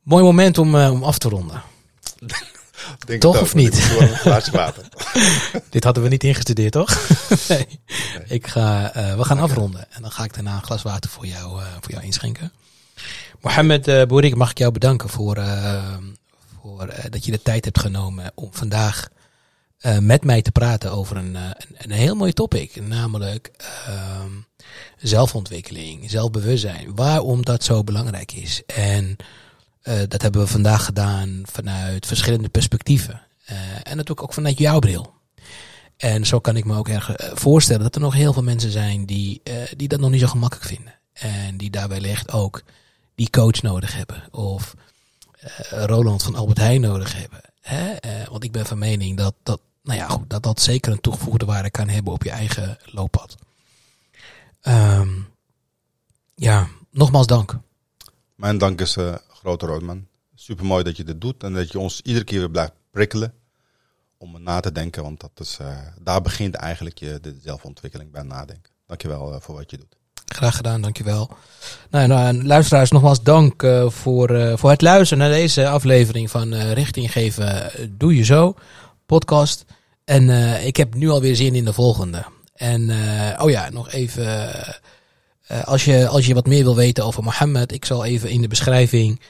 Mooi moment om, eh, om af te ronden. Denk Toch of niet? glaasje water. Dit hadden we niet ingestudeerd, toch? nee. Ik ga, eh, we gaan afronden. En dan ga ik daarna een glas water voor jou, eh, voor jou inschenken. Mohammed uh, Boerik, mag ik jou bedanken voor, voor eh, dat je de tijd hebt genomen om vandaag eh, met mij te praten over een, uh, een, heel mooi topic. Namelijk ehm, zelfontwikkeling, zelfbewustzijn. Waarom dat zo belangrijk is. En dat hebben we vandaag gedaan vanuit verschillende perspectieven. en natuurlijk ook vanuit jouw bril. En zo kan ik me ook erg voorstellen dat er nog heel veel mensen zijn die, die dat nog niet zo gemakkelijk vinden. En die daarbij wellicht ook die coach nodig hebben. Of Roland van Albert Heijn nodig hebben. Hè? want ik ben van mening dat, dat nou ja, goed, dat dat zeker een toegevoegde waarde kan hebben op je eigen looppad. Um, ja, nogmaals dank. Mijn dank is uh, grote Roodman. Super mooi dat je dit doet en dat je ons iedere keer weer blijft prikkelen om na te denken, want dat is, daar begint eigenlijk je de zelfontwikkeling bij nadenken. Dankjewel uh, voor wat je doet. Graag gedaan, dankjewel. Nou, nou luisteraars, nogmaals dank uh, voor, voor het luisteren naar deze aflevering van Richting Geven Doe Je Zo podcast. En uh, ik heb nu alweer zin in de volgende. En uh, oh ja, nog even. Uh, als, je, als je wat meer wil weten over Mohammed, ik zal even in de beschrijving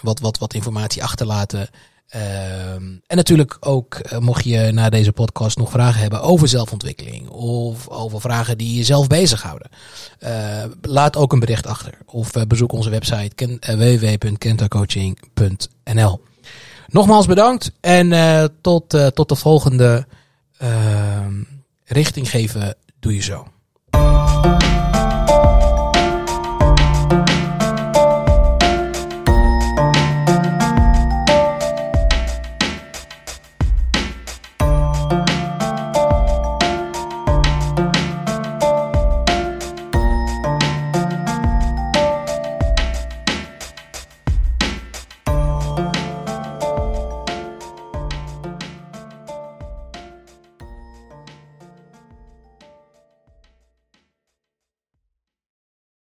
wat, wat, wat informatie achterlaten. En natuurlijk ook, mocht je na deze podcast nog vragen hebben over zelfontwikkeling of over vragen die jezelf bezighouden, laat ook een bericht achter. Of bezoek onze website www.kentacoaching.nl. Nogmaals bedankt en uh, tot, uh, tot de volgende uh, richting geven. Doe je zo.